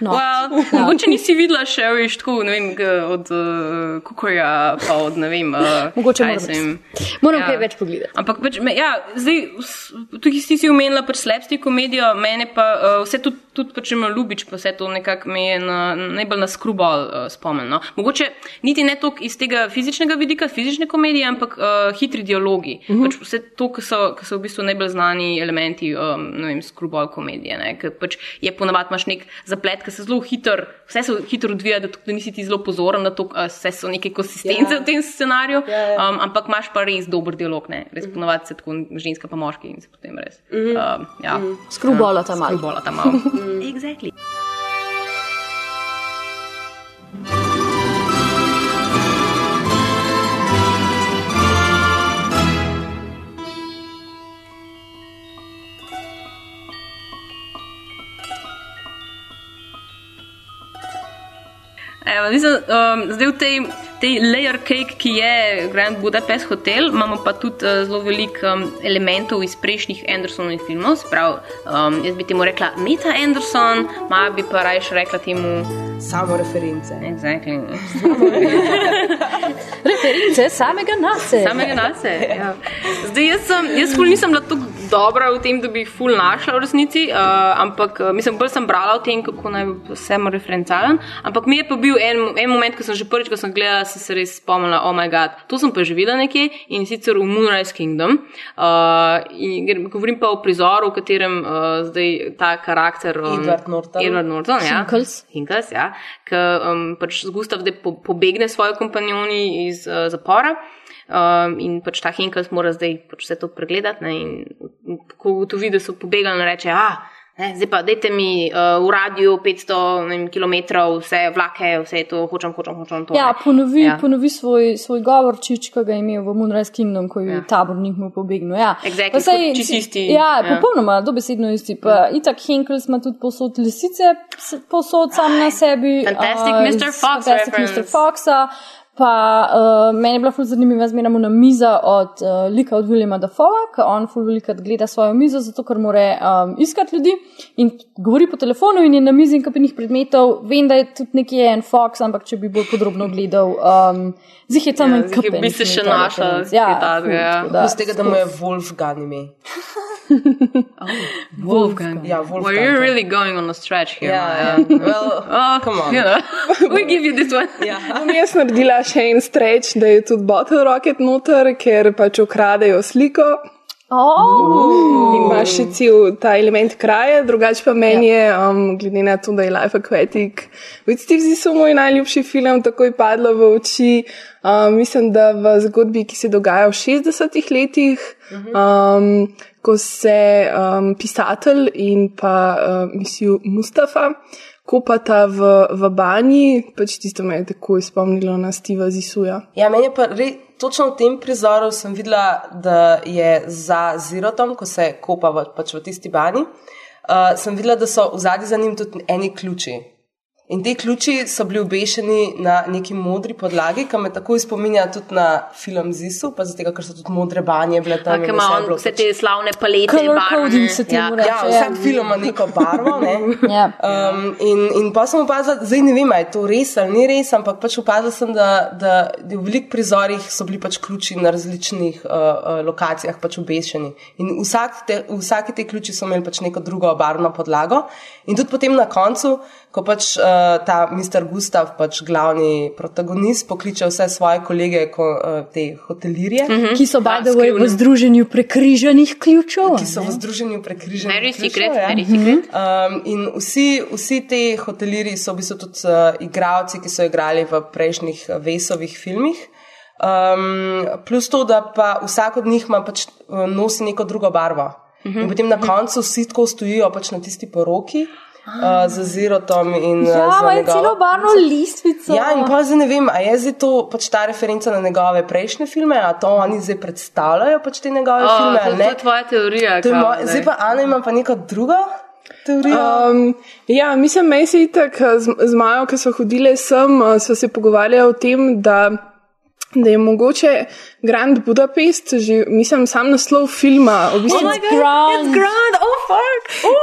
No. Well, mogoče nisi videla še viš tako, ne vem, od uh, kukorja, pa od ne vem. Uh, Mogoče moram res. jim- Moram kaj več pogledati. Ampak pač, me, ja, zdaj, tukaj si si omenila pač slepsti komedijo, mene pa uh, vse tudi, tudi pač ima ljubič, pa vse to nekako me je na, najbolj na skrubal uh, spomnil. No. Mogoče niti ne toliko iz tega fizičnega vidika, fizične komedije, ampak uh, hitri dialogi. Uh Mhm. -huh. pač vse to, ki so, ki so v bistvu najbolj znani elementi um, vem, skrubal komedije. Ne, ker pač je ponavadi imaš nek zaplet ker se zelo hitro, vse se hitro odvija, da, tudi nisi ti zelo pozoren na to, a vse so neke konsistence Ja. v tem scenariju, Ja, ja. um, ampak imaš pa res dober dialog, ne? res ponovadi se tako ženska pa moški in se potem res. Mhm. Um, ja. Skrubbolata malo. Skrubbolata malo. exactly. Evo, mislim, um, zdaj v tej, tej layer cake, ki je Grand Budapest Hotel, imamo pa tudi uh, zelo veliko um, elementov iz prejšnjih Andersonovih filmov. Sprav, um, jaz bi temu rekla Meta Anderson, ma bi pa rajš rekla temu. Samo reference. Exactly. Reference samega nase. Samega nase. Ja. Zdaj, jaz, sem, jaz ful nisem bila tako dobra v tem, da bi jih ful našla v resnici, uh, ampak uh, mislim, bolj sem brala o tem, kako naj bi sem referencalen. Ampak mi je pa bil en, en moment, ko sem že prvič, ko sem gledala, sem se res spomnila, oh moj bog, to sem pa že videla nekje in sicer v Moonrise Kingdom. Uh, in govorim pa o prizoru, v katerem uh, zdaj ta karakter. Um, Edward Norton. Edward Norton, ja. Hinkles. Hinkles, ja, ki um, pač z Gustav zdaj po, pobegne svojo kompanjoni iz uh, zapora. Um, in pač ta Hinkels mora zdaj pač vse to pregledati. Ne, in ko ugotovi, da so pobegali, reče, ah, ne, zdaj pa dajte mi uh, v radiju 500 ne vem, km, vse vlake, vse to hočem, hočem, hočem. To, Ja, ne." ponovi, Ja. ja. ponovi svoj, svoj govor, čič, ki ga je imel v Moonrise Kingdom, ko je ja. tabornik mu pobegnil. Ja. Exactly, kot čisto isti, Ja, ja. popolnoma, dobesedno isti. Pa itak Henkels ima tudi posod lisice, posod sam na sebi. Fantastic a, Mr. Fox Fantastic reference. Mr. Foxa. Pa uh, meni je bila ful zanimiva zmena mu na miza od uh, lika od Williama Dafoa, ker on ful velikrat gleda svojo mizo, zato ker mora um, iskati ljudi in govori po telefonu in je na mizi in kapinih predmetov. Vem, da je tudi nekje en Fox, ampak če bi bolj podrobno gledal, um, zih je tam Ja, en kapen. bi se še našla, Ja, ja. tako da, Plus tega, da mu je Wolfgang ime. Wolfgang. Ja, Well, Wolfgang. you're really going on a stretch here. Ja, Maja. ja. Well, oh, come on. You know, we give you this one. Ja. Bom jaz naredila še en streč, da je tudi Bottle Rocket noter, ker pač ukradejo sliko. Oh. In imaš še cel ta element kraja, drugače pa meni je, um, glede na to, da je Life Aquatic, With Steve so moj najljubši film, takoj padlo v oči. Um, mislim, da v zgodbi, ki se dogaja v 60-ih letih, um, ko se um, pisatelj in pa um, misiju Mustafa kopata v, v banji, pač tisto me je takoj spomnilo na Steva Zisuja. Ja, meni je pa re, točno v tem prizoru sem videla, da je za Zirotom, ko se kopa v, pač v tisti bani, uh, sem videla, da so v zadnji za njim tudi eni ključi. In ti ključi so bili obešeni na neki modri podlagi, ki me takoj spominja tudi na film Zisu, pa zato, ker so tudi modre banje bile tam. Ker in ima on vse pač- te slavne palete, coding se temu reče. Ja, vsak film ima neko barvo. Ne? Ja. Um, in, in pa sem opazila, zdaj ne vem, ali je to res ali ni res, ampak pač opazila sem, da, da, da v velikih prizorih so bili pač ključi na različnih uh, uh, lokacijah pač obešeni. In vsak te, vsaki te ključi so imeli pač neko drugo barvno podlago. In tudi potem na koncu, ko pač uh, ta Mr. Gustav, pač glavni protagonist, pokliče vse svoje kolege, ko, uh, te hotelirje. Mhm. Ki so, by the way, v združenju prekrižanih ključev. Ki so v združenju prekriženi. Very ključev, secret, ja. very secret. Um, in vsi, vsi ti hotelirji so v bistvu tudi uh, igravci, ki so igrali v prejšnjih uh, Vesovih filmih. Um, plus to, da pa vsak od njih ima pač, uh, nosi neko drugo barvo. Mhm. In potem na koncu vsi tako stojijo pač na tisti poroki. Uh, z Zirotom in uh, Ja, z ima je njegovo- celo barvno listvico. Ja, in pa zdaj ne vem, a je zdaj to pač ta referenca na njegove prejšnje filme, a to oni zdaj predstavljajo pač te njegove Oh, filme. to, to je tvoja teorija. To je moj, zdaj. pa Ana ima pa neko drugo teorijo. Um, ja, mislim, se itak eh, z, z Majo, ki so hodile sem, eh, sva se pogovarjali o tem, da, da je mogoče Grand Budapest, že, mislim, sam naslov filma, v bistvu Oh my god, it's grand, oh fuck! Oh.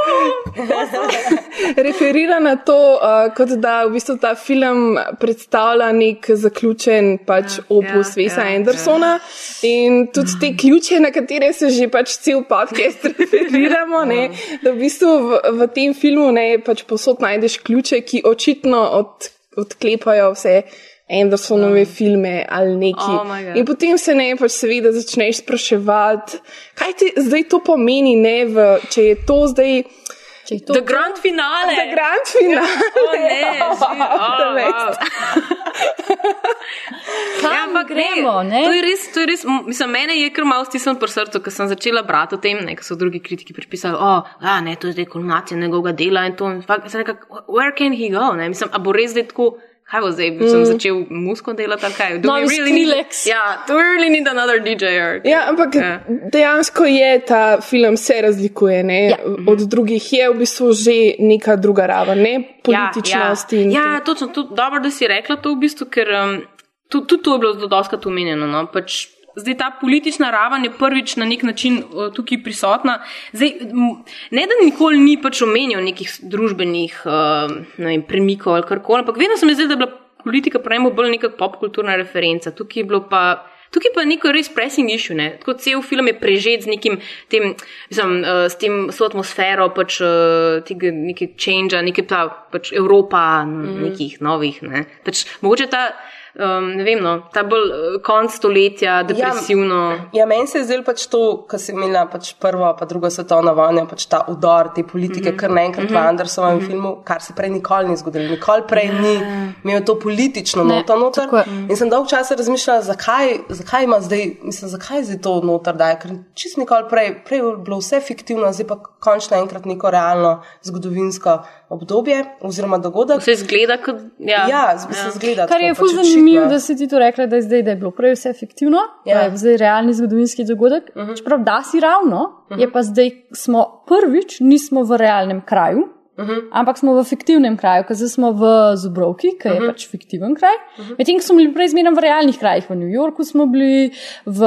referira na to, uh, kot da v bistvu ta film predstavlja nek zaključen pač opus ja, Vesa ja, Andersona in tudi te ključe, na katere se že pač cel podcast referiramo, ne, da v bistvu v, v tem filmu ne pač posod najdeš ključe, ki očitno od, odklepajo vse. Andersonove filme ali neki. Oh in potem se ne, pač seveda začneš spraševati, kaj ti zdaj to pomeni, ne, v, če je to zdaj Če je to The grand finale. The grand finale. O ne, živ, o, The wow. best. Kam Ja, ampak gremo, ne, ne? To je res, to je res, mislim, mene je kar malo stisnilo pri srcu, ker sem začela brati o tem, ne, ker so drugi kritiki pripisali, o, a, ne, to je zdaj kulminacija njegovega dela in to. In fakt, sem rekla, where can he go? Ne, mislim, a bo res zdaj tako. Kaj bo zdaj, mm. sem Mm. začel musko delati ali kaj? Do we Novi really need, Skrillex. ja, do we really need another DJ? Ja, ampak Ja. dejansko je ta film se razlikuje ne? Ja. od drugih, je v bistvu že neka druga raven, ne političnosti. Ja, ja. ja točno, tudi dobro, da si rekla to v bistvu, ker um, tudi, tudi to je bilo zelo doskrat omenjeno. No? Pač, zdaj ta politična raven je prvič na nek način uh, tukaj prisotna. Zdaj, ne da nikoli ni pač omenjal nekih družbenih uh, ne vem, premikov ali karkoli, ampak vedno se mi zdi, da je bila politika pravimo bolj neka popkulturna referenca. Tukaj je bilo pa. Tukaj pa je neko res pressing issue. Ne? Tako cel film je prežet z nekim tem, mislim, uh, s tem s to atmosfero, pač uh, tega nekaj change, nekaj pa pač Evropa, mm. nekih novih. Ne? Pač, mogoče ta, um, ne vem, no, ta bolj uh, konc stoletja, depresivno. Ja, ja meni se je zdelo pač to, kar si imela pač prvo, pa drugo svetovno vojno, pač ta udor te politike, mm -hmm. kar naenkrat mm -hmm. v Andersovem mm -hmm. filmu, kar se prej nikoli ni zgodilo. Nikoli prej Ja. ni imel to politično Ne, noto noter. je. In sem dolgo časa razmišljala, zakaj, zakaj ima zdaj, mislim, zakaj zdaj to noter daje, ker čist nikoli prej, prej je bilo vse fiktivno, zdaj pa končno enkrat neko realno zgodovinsko obdobje oziroma dogodek. Vse zgleda kot. Ja, Ja, z- se zgleda. Kar je tako, ful pač zanimivo, očitno. da si ti to rekla, da je zdaj da je bilo prej vse fiktivno, Ja. ja. zdaj realni zgodovinski dogodek. Uh -huh. Čeprav da si ravno, uh -huh. je pa zdaj smo prvič, nismo v realnem kraju. Uh -huh. Ampak smo v fiktivnem kraju, ker zdaj smo v Zubrovki, ki je uh -huh. pač fiktiven kraj. Uh -huh. Medtem ko smo bili prej zmeraj v realnih krajih, v New Yorku smo bili, v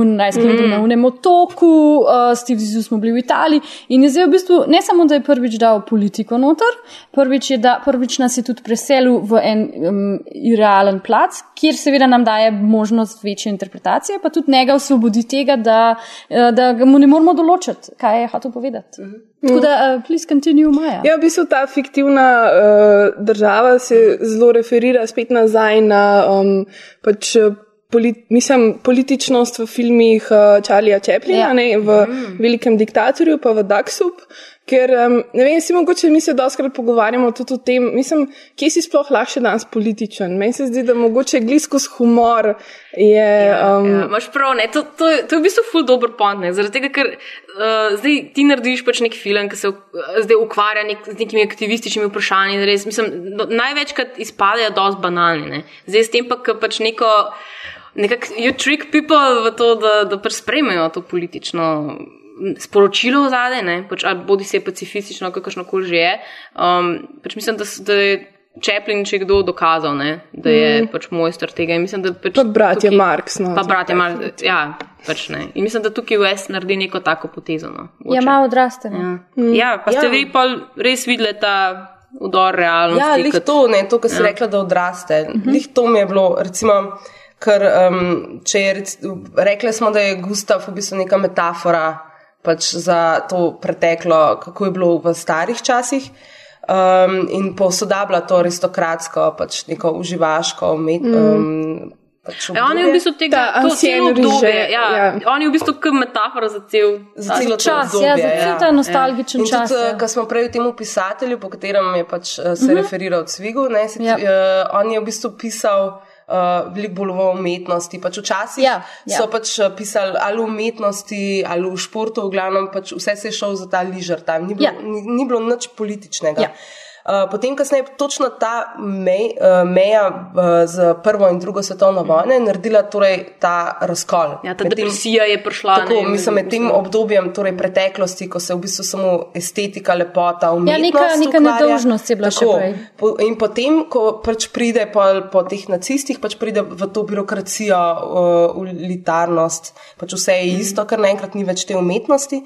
Unrajskem, uh -huh. na Unem otoku, uh, s Tivizu smo bili v Italiji. In je zdaj v bistvu ne samo, da je prvič dal politiko noter, prvič, je da, prvič nas je tudi preselil v en um, realen plac, kjer seveda nam daje možnost večje interpretacije, pa tudi njega osvobodi tega, da, eh, da mu ne moramo določiti, kaj je hotel povedati. Uh -huh. Tako da, uh, please continue, Maja. Ja, v bistvu ta fiktivna uh, država se zelo referira spet nazaj na um, pač, eh, polit, mislim, političnost v filmih uh, Charlieja Chaplina, Ja. ja. ne, v mm. Velikem diktatorju, pa v Daxup. Ker, um, ne vem, si mogoče mi se doskrat pogovarjamo tudi o tem, mislim, kje si sploh lahko še danes političen. Meni se zdi, da mogoče glisko s humor je. Um, Ja, Imáš prav, ne? To, to, to je v bistvu ful dober point, ne? zaradi tega, ker uh, zdaj ti narediš pač nek film, ki se uh, zdaj ukvarja nek, z nekimi aktivističnimi vprašanji. Res, mislim, no, največkrat izpadejo dosti banalni. Ne? Zdaj s tem pa, ko pač neko. Nekako, you trick people v to, da, da pač sprejmejo to politično sporočilo zadaj, ne, pač, ali bodi se pacifistično, kakršno koli že je. Um, pač mislim, da, da je Chaplin, če kdo dokazal, ne, da je mm. pač mojster tega. In mislim, da pač Pa bratje tukaj- Marx, no, Pa bratje je Marx, ja, pač ne. In mislim, da tukaj US naredi neko tako potezo. No, Je malo odraste. ne. ja. ja, pa ste Ja. vi pa res videli ta udor realnosti. Ja, lih kot- to, ne, to, kar si Ja. ja. rekla, da odraste. Uh -huh. Lih to mi je bilo, recimo, ker um, če je, rekli smo, da je Gustav v bistvu neka metafora pač za to preteklo, kako je bilo v starih časih. Um, in posodablja to aristokratsko, pač neko uživaško umet, Mm. um, pač Ja, on je v bistvu tega, Ta to celo obdobje. Ja, ja. On je v bistvu kot metafora za cel za to čas, obdobje, ja, za cel ta nostalgičen In čas, Tudi, ja. ja. Ko smo prej v tem pisatelju, po katerem je pač, eh, se Mhm. referiral Cvigu, ne, Ja. ja. uh, on je v bistvu pisal. Uh, veliko bolj v umetnosti. Pač včasih Ja, ja. so pač eh, pisali ali v umetnosti ali v športu, v glavnem pač vse se je šel za ta ližar tam, ni bilo, Ja. ni, ni bilo nič političnega. Ja. Uh, potem, kasneje, točno ta mej, uh, meja uh, z prvo in drugo svetovno vojno je naredila torej ta razkol. Ja, ta Med tem- depresija je prišla. Tako, ne, mislim, med tem obdobjem torej preteklosti, ko se v bistvu samo estetika, lepota, umetnost. Ja, neka- neka ukvarja. nedolžnost je bila še Tako. prej. Po, in potem, ko pač pride po, po teh nacistih, pač pride v to birokracijo, uh, elitarnost, pač vse je isto, ker naenkrat ni več te umetnosti.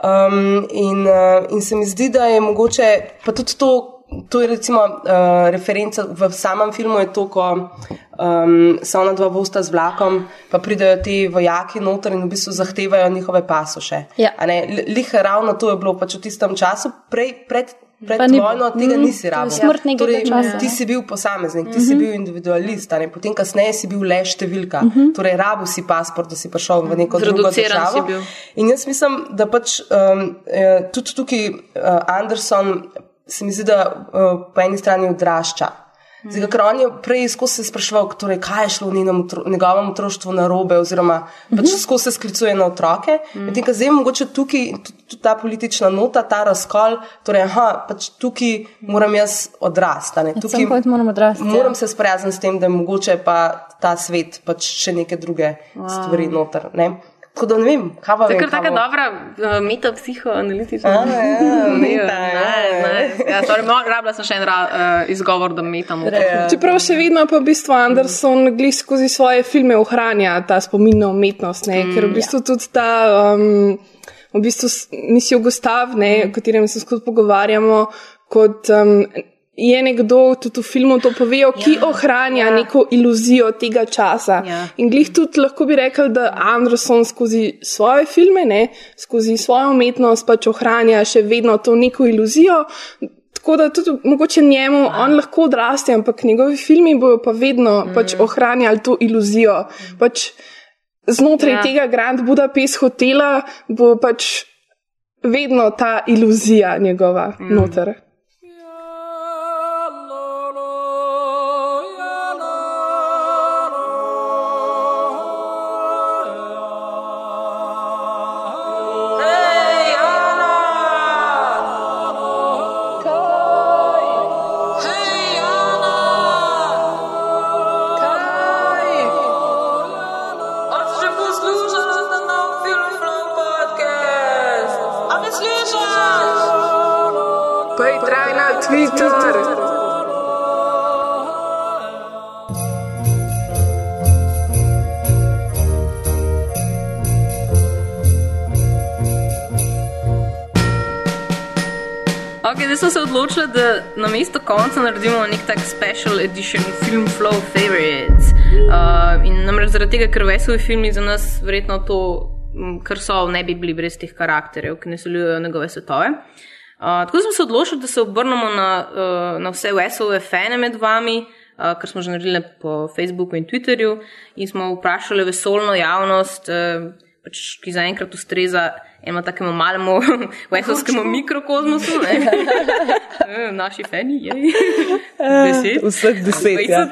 Um, in, uh, in se mi zdi, da je mogoče, pa tudi to, to je recimo uh, referenca v samem filmu, je to, ko um, se ona dva vosta z vlakom, pa pridejo ti vojaki noter in v bistvu zahtevajo njihove pasoše. Ja. Lih ravno to je bilo pač v tistem času, prej, pred pred ni- vojno tega mm, nisi rabil. smrt nekega torej, časa, ti si bil posameznik, ti si Mhm. bil individualist, a ne? potem kasneje si bil le številka. Mhm. Torej, rabil si pasport, da si prišel v neko drugo državo. In jaz mislim, da pač um, eh, tudi tukaj uh, Anderson se mi zdi, da uh, po eni strani odrašča. Zdaj, ker on je prej skozi se spraševal, torej, kaj je šlo v njenem otro, njegovem otroštvu na robe, oziroma pač skozi se sklicuje na otroke. Medtem, ko zdaj mogoče tukaj tudi ta politična nota, ta razkol, torej, aha, pač tukaj moram jaz odrasti. Tukaj point moram odrasti, ja. Moram se sprijazniti s tem, da je mogoče pa ta svet pač še neke druge Wow. stvari noter. Ne? Tako da ne vem, kaj pa To je kar taka bo. dobra uh, metapsihoanalitična. A, ja, meta, ja. ja, mo- rabila sem še en ra, uh, izgovor, da metam. Čeprav še vedno pa v bistvu Anderson glih skozi svoje filme ohranja ta spomin na umetnost, ne? ker v bistvu tudi ta. Um, V bistvu misijo Gustav, ne, o katerem se skozi pogovarjamo, kot um, je nekdo tudi v filmu to povedal, ki ohranja neko iluzijo tega časa. Ja. In glih tudi lahko bi rekel, da Anderson skozi svoje filme, ne, skozi svojo umetnost pač ohranja še vedno to neko iluzijo. Tako da tudi mogoče njemu on lahko odraste, ampak njegovi filmi bojo pa vedno mm. pač ohranjali to iluzijo. Pač znotraj Ja. ja. tega Grand Budapest hotela bo pač vedno ta iluzija njegova mm. noter. Twitter. Ok, zdaj sem se odločila, da na mesto konca naredimo nek tak special edition Film Flow Favorites. Uh, in namreč zaradi tega, ker vesovi filmi za nas verjetno to, kar so, ne bi bili brez teh karakterjev, ki naseljujejo njegove svetove. Uh, tako da smo se odločili, da se obrnemo na, uh, na vse vesove fane med vami, uh, kar smo že naredili po Facebooku in Twitterju, in smo vprašali vesolno javnost, uh, pač, ki zaenkrat ustreza enemu takemu malemu vesovskemu mikrokozmosu. ne. Eh, Naši fani, jej. Deset. Vseh deset, ja.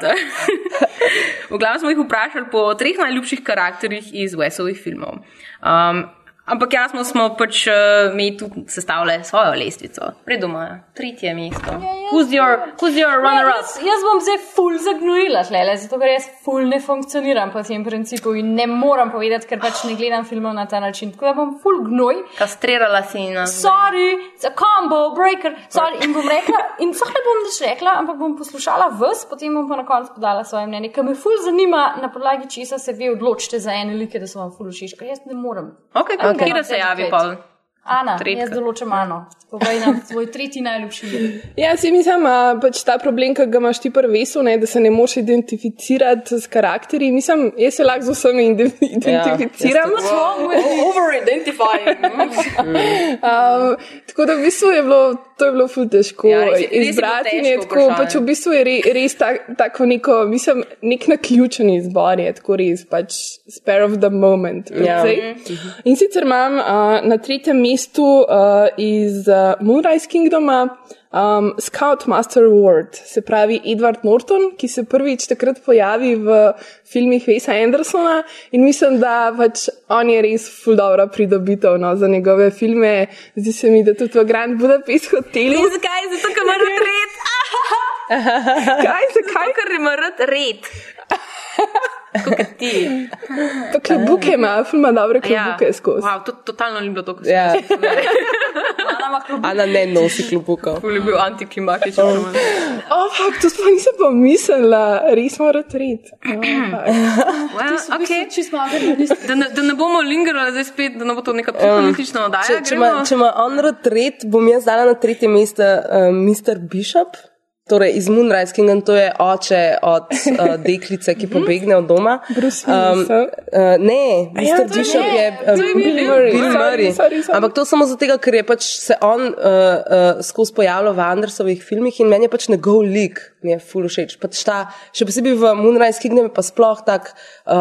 V glavnem smo jih vprašali po treh najljubših karakterjih iz Wesovih filmov. Um, ampak jasno smo pač uh, mi tu sestavljali svojo lestvico. Predoma, tretje mesto. Who's your, who's your Ja, runner-up? jaz, jaz bom zdaj ful zagnojila, tlele, zato ker jaz ful ne funkcioniram po tem principu in ne moram povedati, ker pač ne gledam filmov na ta način. Tako da bom ful gnoj. Kastrirala si nas. Sorry, za combo, breaker, sorry. In bom rekla, in sploh ne bom nič rekla, ampak bom poslušala vas, potem bom pa na koncu podala svoje mnenje, ker me ful zanima, na podlagi česa se vi odločite za ene like, da so vam ful všeč, ker jaz ne morem. Ok, I okay. Cannot se javi. Paul. Ana, Tretjka. jaz določam Ano. Povej nam svoj tretji najljubši lik. Ja, si mislim, a, pač ta problem, ki ga imaš ti prvesu, ne, da se ne moreš identificirati s karakterji. Mislim, jaz se lahko z vsemi ide- identificiram. tudi. Over-identifying. Um, tako da v bistvu je bilo, to je bilo ful težko Ja, res res izbrati. težko Ne, tako, pač v bistvu je re, res ta, tako neko, mislim, nek naključen izbor je, tako res, pač spare of the moment. Ja. precej. In sicer imam uh, na tretjem mestu uh, iz uh, Moonrise Kingdoma um, Scoutmaster Award, se pravi Edward Norton, ki se prvič takrat pojavi v filmih Wesa Andersona in mislim, da pač on je res ful dobra pridobitev no, za njegove filme. Zdi se mi, da tudi v Grand Budapest hotelu. In zakaj? Zato, ker ima rad red. Kaj, zakaj? Zato, ker ima rad red. Kot ti. Pa klobuke ima, ful ima dobre klobuke ja. skozi. Wow, to totalno ni bilo to, Ja. sem Ana ne nosi klobukov. Ful je bil antiklimatičen. roman. O, oh, fakt, to sploh nisem pomislila, res mora red. Oh, Well, okay. da, ne, da ne bomo lingerali zdaj spet, da ne bo to neka politična oddaja. Če, če, ima, gremo- če ima on rad red, bom jaz dala na tretje mesto uh, Mr. Bishop. Torej, iz Moonrise Kinga, to je oče od uh, deklice, ki pobegne od doma. Bruce Um, Willis, a? uh, ne, ja, Mr. to Bishop je to uh, je Bill Murray. Bill Sorry, Murray. sorry, sorry. Ampak to samo zato, ker je pač se on uh, uh, skozi pojavljal v Andersovih filmih in meni je pač njegov lik, mi je full všeč. Pač ta, še posebej v Moonrise Kingu je pa sploh tak. Um,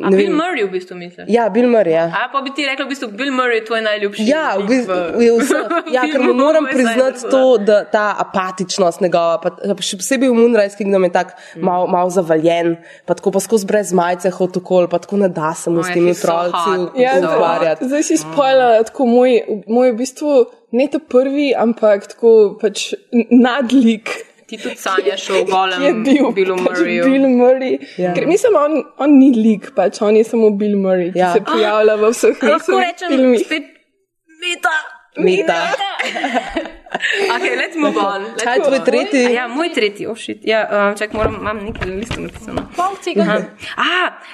A ne Bill vem. Murray v bistvu misliš? Ja, Bill Murray. Ja. A pa bi ti rekla, v bistvu Bill Murray je tvoj najljubši. Ja, v bistvu, je vse, ja, ker mu moram priznati to, da ta apatičnost njegova, pa, še posebej v Moonrise Kingdom je tak Mm. mal, mal zavaljen, pa tako pa skozi brez majice hotokol, pa tako ne da se mu Oh, s temi hot. Ja, ukvarjati. zdaj si spoiler, tako moj, moj v bistvu ne ta prvi, ampak tako pač nadlik. Ti tudi sanjaš o golem ki je bil Billu pač Murrayju. Bill Murray. Ja. Ker mislim, on, on ni lik, pač on je samo Bill Murray, ki Ja. se pojavlja v vseh A Lahko rečem filmih. spet Meta. Meta. Ok, let's move on. Let's Kaj je tvoj move on. tretji? A Ja, moj tretji, oh shit. Ja, um, čak, moram, imam nekaj listov napisano. Pol tega Aha. ne. A,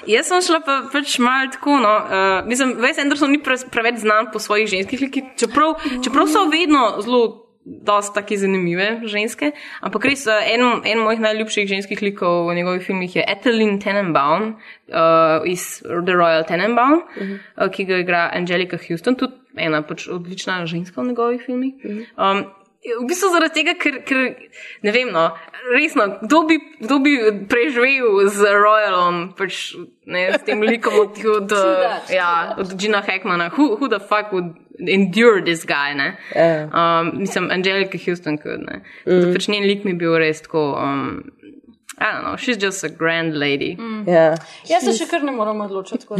jaz sem šla pa pač malo tako, no. Uh, mislim, Wes Anderson ni pre, preveč znan po svojih ženskih likih, čeprav, čeprav so vedno zelo dosti tako zanimive ženske. Ampak res uh, en, en mojih najljubših ženskih likov v njegovih filmih je Ethelyn Tenenbaum uh, iz The Royal Tenenbaum, uh -huh. uh, ki ga igra Angelika Houston, tudi ena pač odlična ženska v njegovih filmih. Um, V bistvu zaradi tega, ker, ker ne vem, no, resno, kdo bi, kdo bi preživel z Royalom, pač, ne, s tem likom od, od, ja, od Gina Hackmana. Who, who the fuck would endure this guy, ne? Ja. Um, mislim, Angelika Houston could, ne. Mm. Pač njen lik mi je bil res tako, um, I don't know, she's just a grand lady. Mm. Ja. Jaz se še kar ne moram odločiti.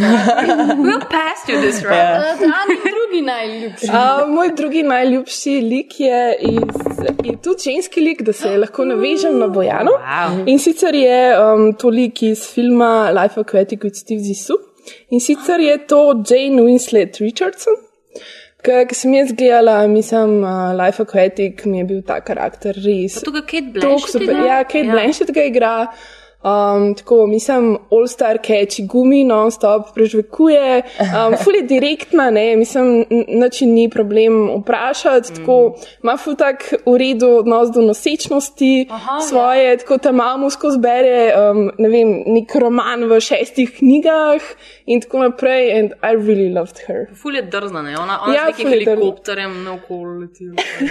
We'll pass you this round. Ja. Uh, Ani drugi najljubši. Uh, moj drugi najljubši lik je, iz, je tudi ženski lik, da se lahko navežem na Bojano. Wow. In sicer je um, to lik iz filma Life Aquatic with Steve Zissou. In sicer je to Jane Winslet Richardson. Ki sem jaz gledala, mislim, uh, Life Aquatic mi je bil ta karakter res. Pa tukaj Kate Blanchett super. Ja, Kate ja. Blanchett ga igra. Um, tako, mislim, all-star catchy gumi, non-stop prežvekuje, um, ful je direktna, ne, mislim, način ni problem vprašati, mm. tako, ima ful tak v redu odnos do nosečnosti Aha, svoje, ja. tako ta mamu skozi bere, um, ne vem, nek roman v šestih knjigah in tako naprej, and I really loved her. Ful je drzna, ne? Ona, ona Ja, ja, s nekim ful je drzna. helikopterjem naokoli leti.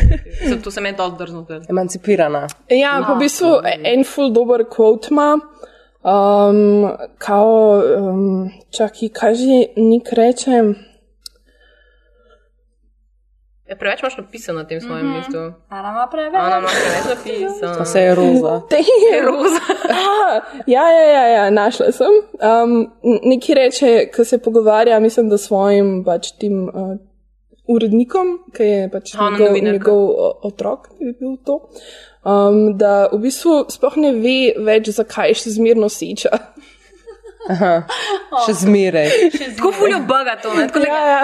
Zato to se meni dosti drzno. zdelo. Emancipirana. Ja, pa v bistvu en full dober quote ima. Um, kao, um, čakaj, kaj že nik reče? Ja, preveč imaš napisano na tem svojem mm -hmm. listu. Ana ima preveč. Ona ima preveč napisano. Vse je roza. Damn. roza. Ah, ja, ja, ja, ja, našla sem. Um, neki reče, ko se pogovarja, mislim, da s svojim pač tim uh, urednikom, ki je pač Ona njegov, novinarka. njegov otrok, bi bil to. Um, da v bistvu sploh ne ve več, zakaj še zmerno seča. Aha. Še zmeraj. Tako fuljo baga to, ne? Tako Ja, ja.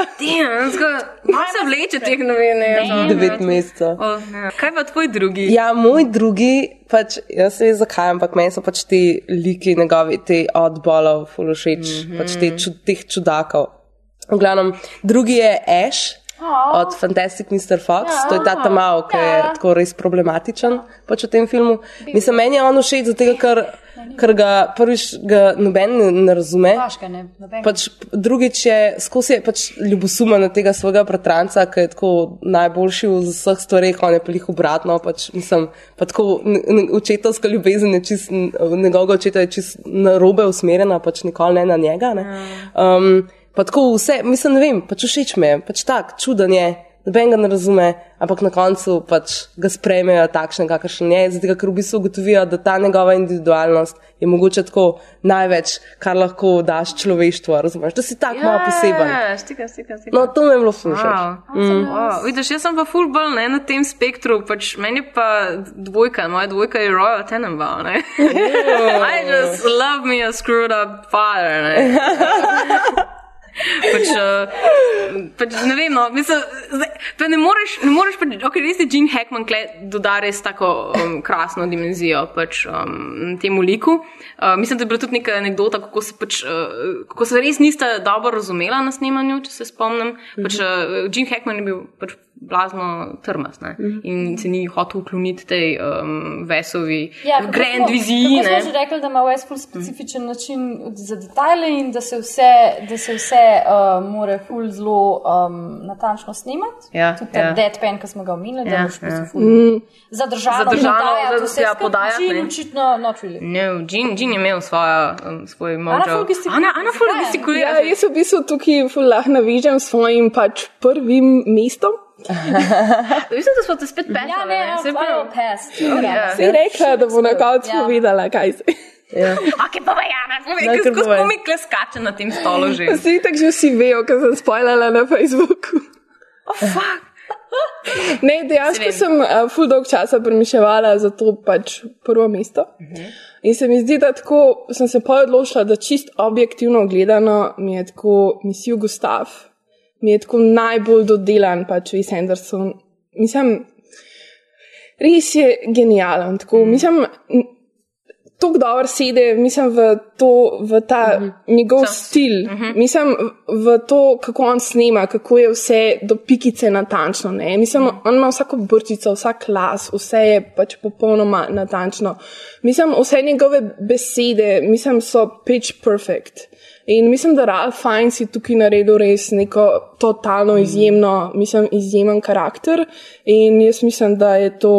malo se vleče teh novin. ne. Devet mesecev. O, ne. Kaj pa tvoj drugi? Ja, moj drugi, pač, jaz se zakaj, ampak meni so pač ti liki njegovi, te oddbolov, fulošeč, mm Mhm. -hmm. pač te, čud, teh čudakov. V glavnem, drugi je Ash. Od Fantastic Mr. Fox, ja, to je ta tamal, ki je tako res problematičen pač v tem filmu. Mislim, meni je on všeč, zato ker, ker ga prvič ga noben ne, ne razume. Vaška ne, noben. Pač drugič je skozi je pač ljubosumen na tega svojega bratranca, ki je tako najboljši v vseh stvareh, on je pa jih obratno, pač mislim, pa tako očetovska ljubezen je čist, njegovega očeta je čist na robe usmerjena, pač nikoli ne na njega. Ne. Um, pa tako vse, mislim, ne vem, pač všeč mi je, pač tak, čuden je. Noben ga ne razume, ampak na koncu pač ga sprejmejo takšen, kakršen je, zato ker v bistvu ugotovijo, da ta njegova individualnost je mogoče tako največ, kar lahko daš človeštvu, razumeš, da si tak malo poseben. Ja, stika, stika, stika. No, to mi je bilo flušno. Wow. Mm. Wow. Vidiš, jaz sem pa full bolj ne, na tem spektru, pač meni pa dvojka, moja dvojka je Royal Tenenbaum, ne. I just love me a screwed up father, ne. pač, uh, pač ne vem, no, mislim, zdaj, pa ne moreš, ne moreš pač, ok, res je Gene Hackman kle doda res tako um, krasno dimenzijo pač um, temu liku. Uh, mislim, da je bila tudi neka anekdota, kako se pač, uh, kako se res nista dobro razumela na snemanju, če se spomnim. Pač, uh, Gene Hackman je bil pač blazno trmas ne? in se ni hotel ukloniti tej um, vesovi Ja, grand viziji. ne. Smo že rekli, da ima West ful specifičen način za detajle in da se vse, da se vse uh, more ful zelo um, natančno snemati. Ja, Tudi ta ja. deadpan, ki smo ga omenili, da Ja, boš ja. ja. ful Mm. zadržano, Zadržano, podajati da- vse ja, Jean ne. očitno not really. No, Jean, Jean je imel svoja, um, svoj mojo. Ana ful gestikulira. Ful gestikulira. Ja, jaz v bistvu tukaj ful lahko navižem svojim pač prvim mestom. Mislim, da smo te spet pesali. Ja, ne, Se I'll pravi. pass. Ja. Si rekla, da bo na koncu Ja. povedala, kaj se. Ja. Ok, pa Jana, povej, No, ker kar skozi povej. komik skače na tem stolu že. Vsi tako že vsi vejo, ker sem spoilala na Facebooku. Oh, fuck. Ne, dejansko Se sem uh, full dolg časa premišljala za to pač prvo mesto. In se mi zdi, da tako sem se pa odločila, da čist objektivno gledano mi je tako misijo Gustav, mi je tako najbolj dodelan pač Wes Anderson. Mislim, res je genijalen. Tako, mislim, n- Tako dobro sedi, mislim, v, to, v ta mm -hmm. njegov stil, mm -hmm. mislim, v to, kako on snema, kako je vse do pikice natančno. Ne? Mislim, mm on ima vsako brčico, vsak glas, vse je pač popolnoma natančno. Mislim, vse njegove besede, mislim, so pitch perfect. In mislim, da Ralph Fiennes je tukaj naredil res neko totalno izjemno, mislim, izjemen karakter. In jaz mislim, da je to.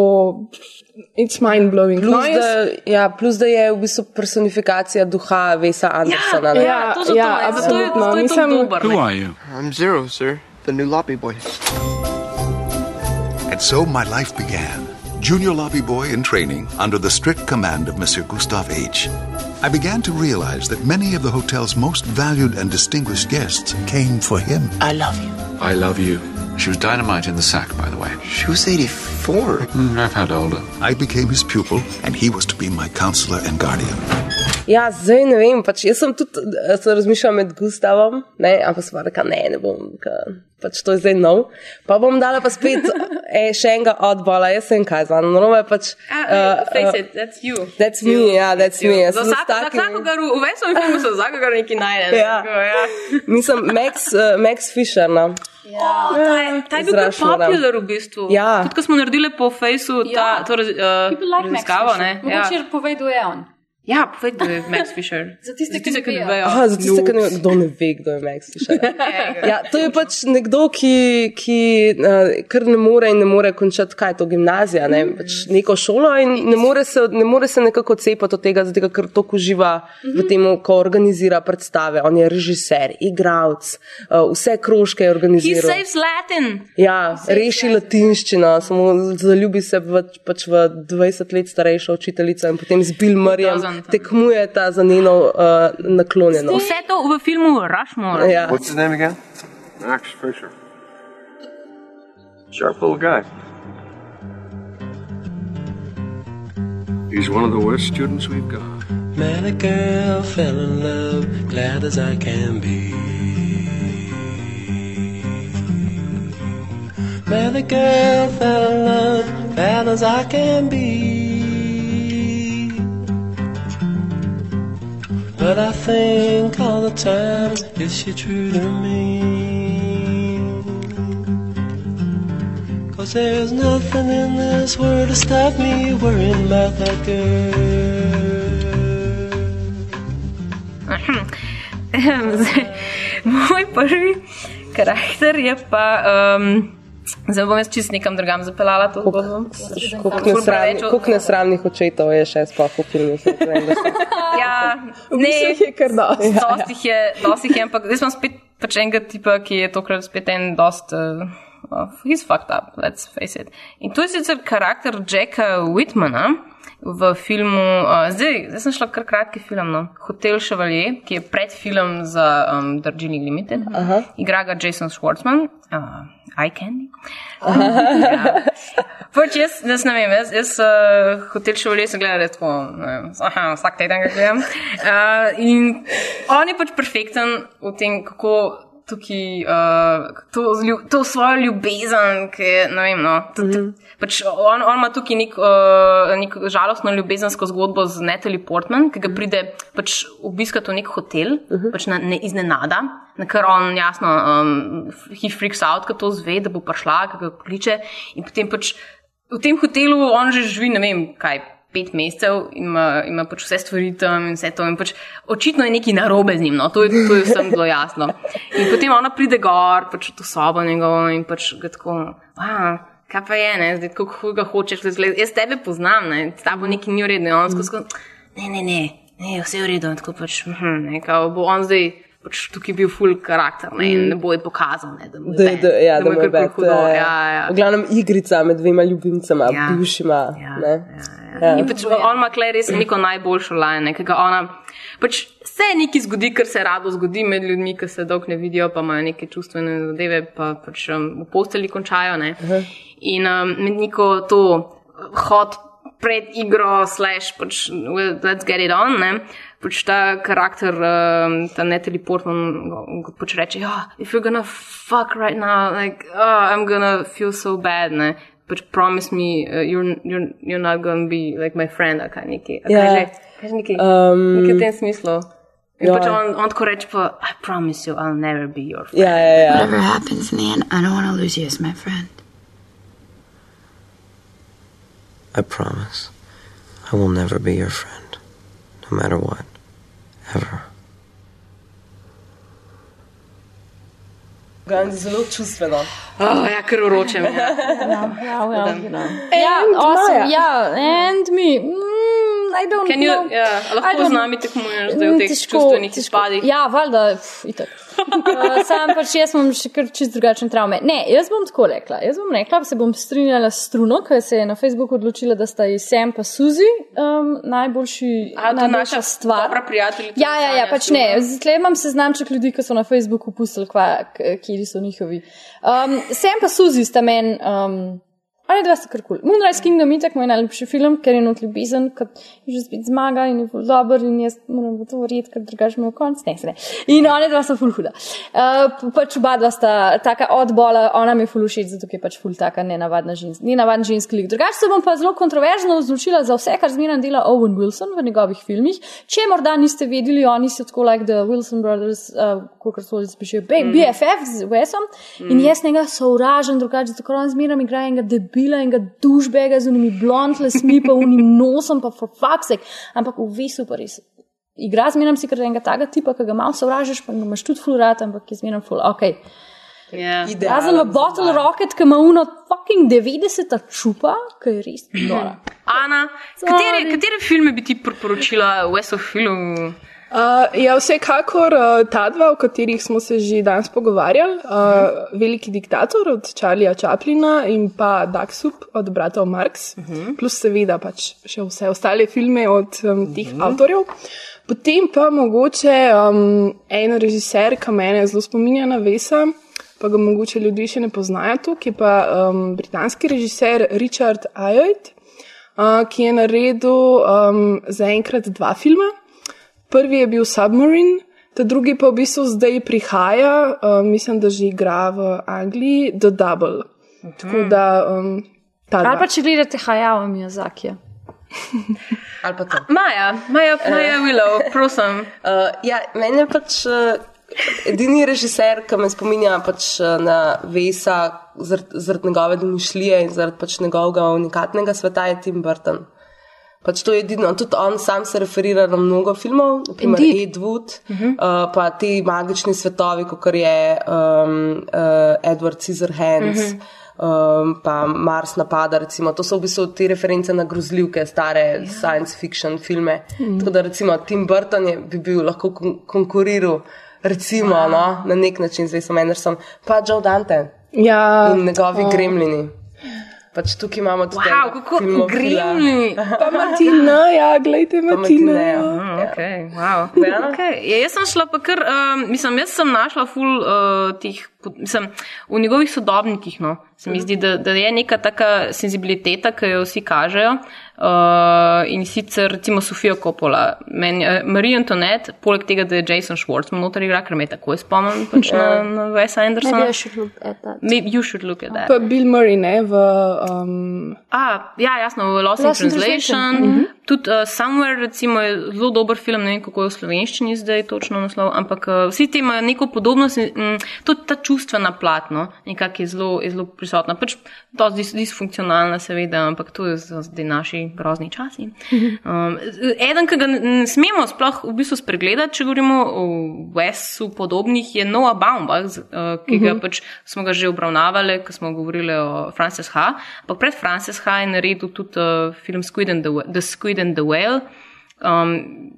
It's mind blowing. Plus, da, ja, plus, da je v bistvu personifikacija duha Vesa Andersona. ne. Ja, ja, absolutno. Mislim, Who are you? I'm Zero, sir. The new lobby boy. And so my life began. Junior lobby boy in training under the strict command of Monsieur Gustave H. I began to realize that many of the hotel's most valued and distinguished guests came for him. I love you. I love you. She was dynamite in the sack, by the way. She was 84. Mm, I've had older. I became his pupil, and he was to be my counselor and guardian. Ja, zdaj ne vem, pač jaz sem tudi eh, se razmišljala med Gustavom, ne, ampak sem rekla, ne, ne bom, ker pač to je zdaj nov. Pa bom dala pa spet e, še enega odbola, jaz sem kaj zvan, narobe pač. Uh, face it, that's you. That's me, ja, that's me. Jaz Za sem za vsakogar v v vesovem filmu se za vsakogar nekaj najde. Ja. Tako, ja. Mislim, Max, uh, Max Fisher, no. Oh, ta, je- ta je bil kar Zračunam. popular v bistvu. Ja. Tudi, ko smo naredili po Faceu ta, to raz, uh, People like Max raziskavo, Fisher. ne? Ja. Mogoče povej, kdo je on. Ja, povej, kdo je Max Fisher. Za tiste, ki ne ki ne vejo. Aha, za tiste, ki ne vejo, kdo ne ve, kdo je Max Fisher. Ja, to je pač nekdo, ki, ki uh, kar ne more in ne more končati, kaj je to gimnazija, ne? pač neko šolo in ne more se, ne more se nekako cepati od tega, zato ker to uživa v tem, ko organizira predstave. On je režiser, igralec, uh, vse krožke je He organiziral. saves Latin. Ja, reši latinščino, samo zaljubi se v, pač v 20 let starejšo učiteljico in potem z Bill Murrayjem Doesn't. Tekmujeta za njeno uh, naklonjenost. Vse to v filmu Rushmore. Ja. What's his name again? Max Fisher. Sharp little guy. He's one of the worst students we've got. Met a girl, fell in love, glad as I can be. Met a girl, fell in love, bad as I can be. But I think all the time, is she true to me? Cause there's nothing in this world to stop me worrying about that girl. Moj prvi karakter je pa. Um, Zdaj bom jaz čist nekam drugam zapeljala to zgodbo. Koliko nesramnih, očetov je še sploh v filmu? Ja, bistvu jih je kar dosti. Dosti jih je, dosti jih je, ampak zdaj sem spet pač enega tipa, ki je tokrat spet en dost. Uh, uh, he's fucked up, let's face it. In to je sicer karakter Jacka Whitmana v filmu, uh, zdaj, zdaj sem šla kar kratki film, no, Hotel Chevalier, ki je predfilm za um, Darjeeling Limited. Aha. Igra ga Jason Schwartzman, uh, Eye Candy. ja. Pač jaz, jaz ne vem, jaz, jaz uh, hotel še volje sem gledal tako, vem, aha, vsak teden ga gledam. Uh, in on je pač perfekten v tem, kako tukaj, uh, to, to svojo ljubezen, ki je, ne vem, no. To, to, pač on, on ima tukaj nek, uh, nek žalostno ljubezensko zgodbo z Natalie Portman, ki ga pride pač obiskati v nek hotel, pač na, ne, iznenada, na kar on jasno, um, he freaks out, ko to zve, da bo prišla, ki ga kliče in potem pač v tem hotelu on že živi, ne vem, kaj. Pet mesecev in ima, ima pač vse stvari tam in vse to. In pač očitno je nekaj narobe z njim, no? to, je, to je vsem zelo jasno. In potem ona pride gor, pač v to sobo njegovo in pač ga tako, a, kaj pa je, ne, zdaj kako ga hočeš razgledati. Jaz tebe poznam, ne, s tabo nekaj ni v redu. In on skozi, ne, ne, ne, ne, vse je. In Tako pač, hm, ne, kao, bo on zdaj pač tukaj bil full karakter ne, in ne bo je pokazal, ne, da mu je Da, bad, da, ja, da je karkoli bed. hudo. Ja, ja. V glavnem igrica med dvema ljubimcema, Ja. bivšima. ne. Ja. In pač on ima klej res neko najboljšo lajne, ki ga ona. Pač se nekaj zgodi, kar se rado zgodi med ljudmi, ki se dolgo ne vidijo, pa imajo neke čustvene zadeve, pa pač um, v posteli končajo. Ne? In um, med neko to hod pred igro, slash, pač, let's get it on. Ne? Pač ta karakter, um, ta Natalie Portman, go- go- pač reče, oh, if you're gonna fuck right now, like, oh, I'm gonna feel so bad. Ne? Pač promise me, uh, you're, you're, you're not gonna be like my friend, ali kaj neki. Ja. Kaj že neki? Um, Nekaj v tem smislu. In ja. pač on, on tako reče, pa, I promise you, I'll never be your friend. Ja, ja, ja. Whatever happens in the end, I don't want to lose you as my friend. I promise. I will never be your friend. No matter what. Ever. Zelo čustveno. Oh, ja, ker uročem. Ja. Ja, you know. And Ja, awesome, Maja. ja, and me. Mm, I don't Can you, know. ja, I lahko don't- z nami tekmuješ zdaj v Mm, teh težko, čustvenih izpadih. Ja, valjda, itak. Uh, sam pač jaz imam še kar čist drugačen travme. Ne, jaz bom tako rekla. Jaz bom rekla, se bom strinjala s Struno, ki se je na Facebooku odločila, da sta ji Sam pa Suzi um, najboljši, A, to je naša stvar. dobra prijateljica. Ja, ja, ja, pač Struna. ne. Zdaj imam seznamček ljudi, ki so na Facebooku pustili, kje so njihovi. Um, Sam pa Suzi sta meni. Um, Ali dva sta kar kul. Cool. Moonrise Kingdom je tako moj najljubši film, ker je not ljubezen, kot že spet zmaga in je ful dober in jaz moram v to verjeti, ker drugače v konc ne se ne. In ona dva sta ful huda. Uh, pač oba dva sta taka odbola, ona mi je ful všeč, zato je pač ful taka nenavadna ženska, nenavaden ženski lik. Drugače se bom pa zelo kontroverzno odločila za vse, kar zmeraj dela Owen Wilson v njegovih filmih. Če morda niste vedeli, oni so tako like the Wilson Brothers, uh, kot so jih pišejo, Mm. BFF z Wesom in jaz njega sovražim, drugače, zato ker on zmeraj igra enega debila, enega dušbega z unimi blond lasmi, pa unim nosom, pa for fuck's sake. Ampak v Vesu pa res. Igra zmeraj si kar enega taga tipa, ki ga malo sovražiš, pa ga imaš tudi fulat, ampak je zmeraj ful. Okay. Ja. Razen v Bottle Rocket, ki ima uno fucking 90 čupa, ki je res nora. Ana, katere, katere filme bi ti priporočila v Western filmu? Uh, ja, vsekakor uh, ta dva, o katerih smo se že danes pogovarjali, uh, Veliki diktator od Charlieja Chaplina in pa Daxup od bratov Marx, uh -huh. plus seveda pač še vse ostale filme od um, teh uh -huh. avtorjev. Potem pa mogoče um, en režiser, ki mene zelo spominja na Vesa, pa ga mogoče ljudje še ne poznajo tukaj, je pa um, britanski režiser Richard Ayoade, uh, ki je naredil um, zaenkrat dva filma. Prvi je bil Submarine, ta drugi pa v bistvu zdaj prihaja, uh, mislim, da že igra v Angliji, The Double. Tako da um, Ali pa če gledate Hayao Miyazaki. Ali pa to. Maja, Maja, Maja Willow, prosim. Uh, ja, meni je pač uh, edini režiser, ki me spominja pač, uh, na Vesa zaradi zarad njegove domišljije in zaradi pač njegovega unikatnega sveta, je Tim Burton. Pač to je edino, tudi on sam se referira na mnogo filmov, naprimer Indeed. Ed Wood, uh -huh. uh, pa ti magični svetovi, kot je um, uh, Edward Scissorhands. Uh -huh. Um, pa Mars napada, recimo. to so v bistvu te reference na grozljivke, stare yeah. science fiction filme. Mhm. Mm. Tako da recimo Tim Burton je, bi bil lahko kon konkuriral, recimo wow. no, na nek način z Vesom Andersom, pa Joe Dante Ja, in njegovi oh. gremlini. Pač tukaj imamo tudi Wow, kako gremlini. Pa Martina, ja, gledajte Martina. Martineja. Mm, okay, wow. okay. ja, jaz sem šla pa kar, um, mislim, jaz sem našla ful uh, po- mislim, v njegovih sodobnikih, no. Se mi zdi, da, da je neka taka senzibiliteta, ki jo vsi kažejo. Uh, in sicer recimo Sofijo Coppola, meni, uh, Marie Antoinette, poleg tega, da je Jason Schwartzman noter igra, ker me takoj spomnim pač na, na Wes Andersona. Maybe I should look at that. Maybe you should look at that. Pa Bill Murray, ne, v. Um, A, ja, jasno, v Lost, Lost in in Translation. Translation, mhm. Tudi uh, Somewhere, recimo, je zelo dober film, ne vem, kako je v slovenščini zdaj točno naslov, ampak uh, vsi ti imajo neko podobnost, in, mm, tudi ta čustvena plat, no, nekako je zelo, je zelo prisotna. Pač to dis, disfunkcionalna, seveda, ampak to je zdaj naši grozni časi. Um, eden, ki ga ne smemo sploh v bistvu spregledati, če govorimo o Wesu podobnih, je Noah Baumbach, uh, ki ga Mhm. pač smo ga že obravnavali, ko smo govorili o Frances H. Ampak pred Frances H. je naredil tudi uh, film Squid and the, the Squid and the Whale. Um,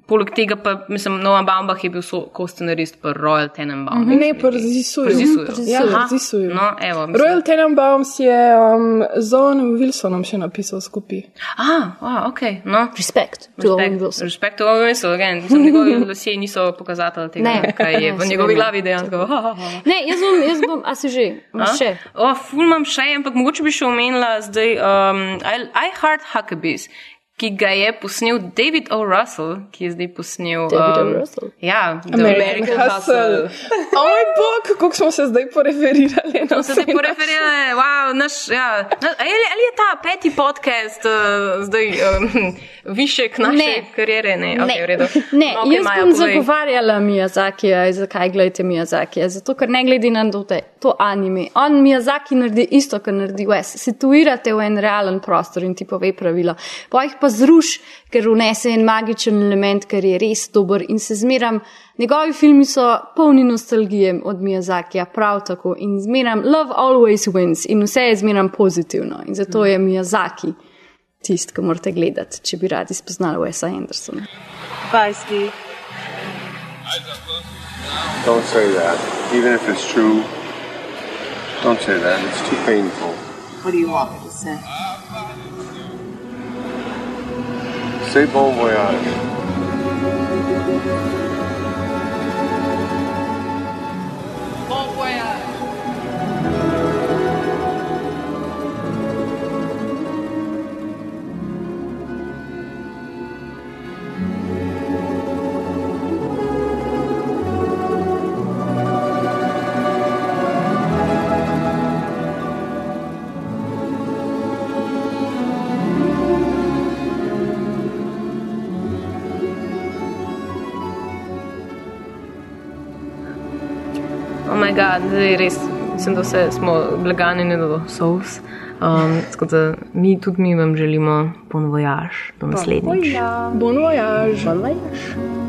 poleg tega pa, mislim, Noah Baumbach je bil so, ko-scenarist pri Royal Tenenbaum. Ne, po razisuju. Ja, Aha, razisuju. No, evo, mislim. Royal Tenenbaums je um, z Owenom Wilsonom še napisal skupaj. Ah, wow, ok. No. Respect to Owen Wilson. Respect to Owen Wilson, again. Mislim, njegovi lasje niso pokazatelj tega, Ne. kaj je v Ne, njegovi seveda. glavi dejansko. Ne, jaz bom, jaz bom, a si že, imaš še. O, ful imam še, ampak mogoče bi še omenila zdaj um, I, I Heart Huckabees, ki ga je posnel David O. Russell, ki je zdaj posnel. David O. um, Russell? Ja, The American Hustle. O moj bog, kako smo se zdaj poreferirali. To se zdaj poreferirali, wow, naš, ja. Na, ali, ali je ta peti podcast uh, zdaj um, višek naše Ne. kariere? Ne, okay, Ne. v redu. Ne, No, okej, jaz Maja, bom povej. zagovarjala Miyazakija. Zakaj gledate Miyazakija? Zato, ker ne glede na je to anime. On Miyazaki naredi isto, kar naredi Wes. Situirate v en realen prostor in ti pove pravila. Pa jih pa zruš, ker vnese en magičen element, ker je res dober in se zmeram. Njegovi filmi so polni nostalgije od Miyazakija, prav tako. In zmeram, love always wins in vse je zmeram pozitivno. In zato je Miyazaki tisti, ki morate gledati, če bi radi spoznali Wesa Andersona. Bye, Steve. Don't say that. Even if it's true, don't say that. It's too painful. What do you want me to say? Say bon voyage. Moj bog, zdaj res, mislim, da vse smo blaganjeni do Souls. Um, tako da mi tudi mi vam želimo bon voyage do naslednjič. Bon voyage. Bon voyage.